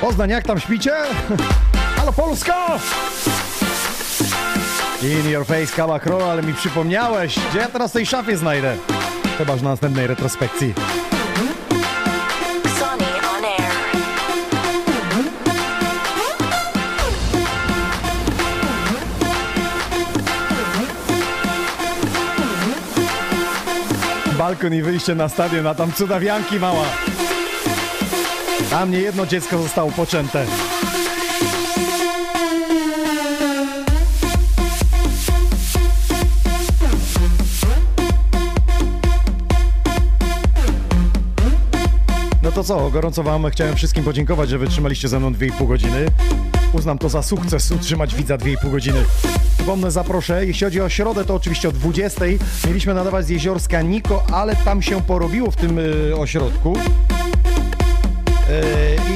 Poznań, jak tam śpicie? Halo Polska! In your face, Kała Król, ale mi przypomniałeś, gdzie ja teraz tej szafie znajdę? Chyba, że na następnej retrospekcji. Balkon i wyjście na stadion, a tam cudawianki mała. Tam nie jedno dziecko zostało poczęte. No to co, gorąco Wam chciałem wszystkim podziękować, że wytrzymaliście ze mną 2,5 godziny. Uznam to za sukces utrzymać widza 2,5 godziny. Przypomnę, zaproszę. Jeśli chodzi o środę, to oczywiście o 20. Mieliśmy nadawać z jeziorska Niko, ale tam się porobiło w tym y, ośrodku.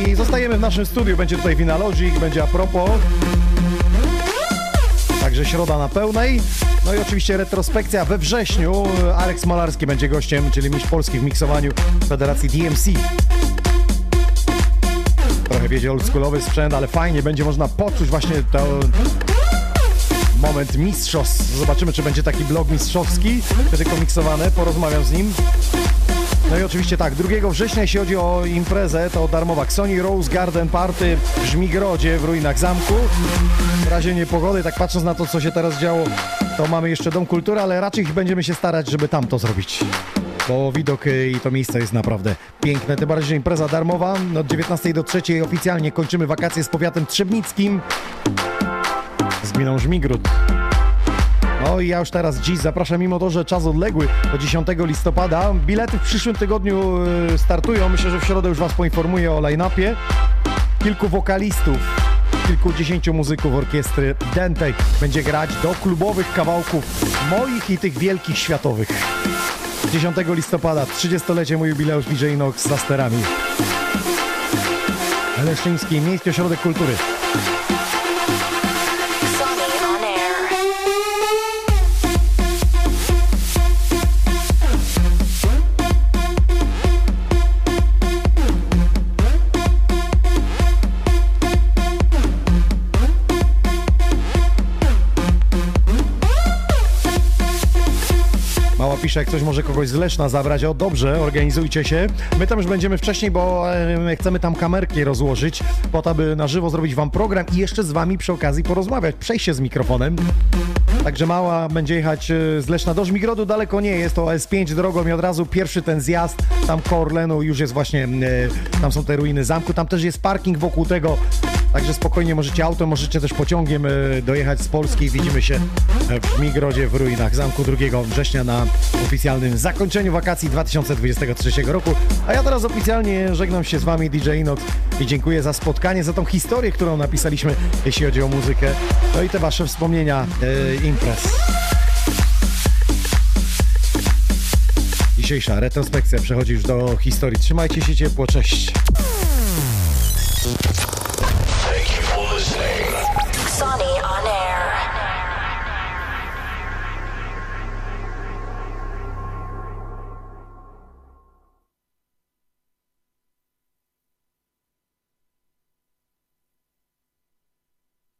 Y, I zostajemy w naszym studiu. Będzie tutaj Vinalogic, będzie a propos. Także środa na pełnej. No i oczywiście retrospekcja we wrześniu. Arek Smolarski będzie gościem, czyli mistrz Polski w miksowaniu Federacji DMC. Wiedzie oldschoolowy sprzęt, ale fajnie będzie można poczuć właśnie to moment mistrzostw. Zobaczymy, czy będzie taki blog mistrzowski, wtedy komiksowane, porozmawiam z nim. No i oczywiście tak, 2 września, jeśli chodzi o imprezę, to darmowa Sony Rose Garden Party w Żmigrodzie w ruinach zamku. W razie niepogody, tak patrząc na to, co się teraz działo, to mamy jeszcze Dom Kultury, ale raczej będziemy się starać, żeby tam to zrobić. Bo widok y, i to miejsce jest naprawdę piękne. Tym bardziej, impreza darmowa. Od 19 do 3 oficjalnie kończymy wakacje z powiatem trzebnickim z gminą Żmigród. No i ja już teraz dziś zapraszam, mimo to, że czas odległy do 10 listopada. Bilety w przyszłym tygodniu y, startują. Myślę, że w środę już Was poinformuję o line-upie. Kilku wokalistów, kilkudziesięciu muzyków orkiestry Dentej będzie grać do klubowych kawałków moich i tych wielkich światowych. 10 listopada, 30-lecie mój jubileusz DJ Nox za sterami. Leszczyński, Miejski Ośrodek Kultury. Pisze, jak ktoś może kogoś z Leszna zabrać, o dobrze, organizujcie się. My tam już będziemy wcześniej, bo e, chcemy tam kamerki rozłożyć, po to, aby na żywo zrobić wam program i jeszcze z wami przy okazji porozmawiać, przejść się z mikrofonem. Także mała będzie jechać e, z Leszna do Żmigrodu, daleko nie jest, to S5 drogą i od razu pierwszy ten zjazd, tam koło Orlenu już jest właśnie, e, tam są te ruiny zamku, tam też jest parking wokół tego, także spokojnie możecie auto, możecie też pociągiem e, dojechać z Polski. Widzimy się w Żmigrodzie w ruinach zamku 2 września na oficjalnym zakończeniu wakacji 2023 roku. A ja teraz oficjalnie żegnam się z wami DJ Inox i dziękuję za spotkanie, za tą historię, którą napisaliśmy, jeśli chodzi o muzykę. No i te wasze wspomnienia e, imprez. Dzisiejsza retrospekcja przechodzi już do historii. Trzymajcie się ciepło, cześć.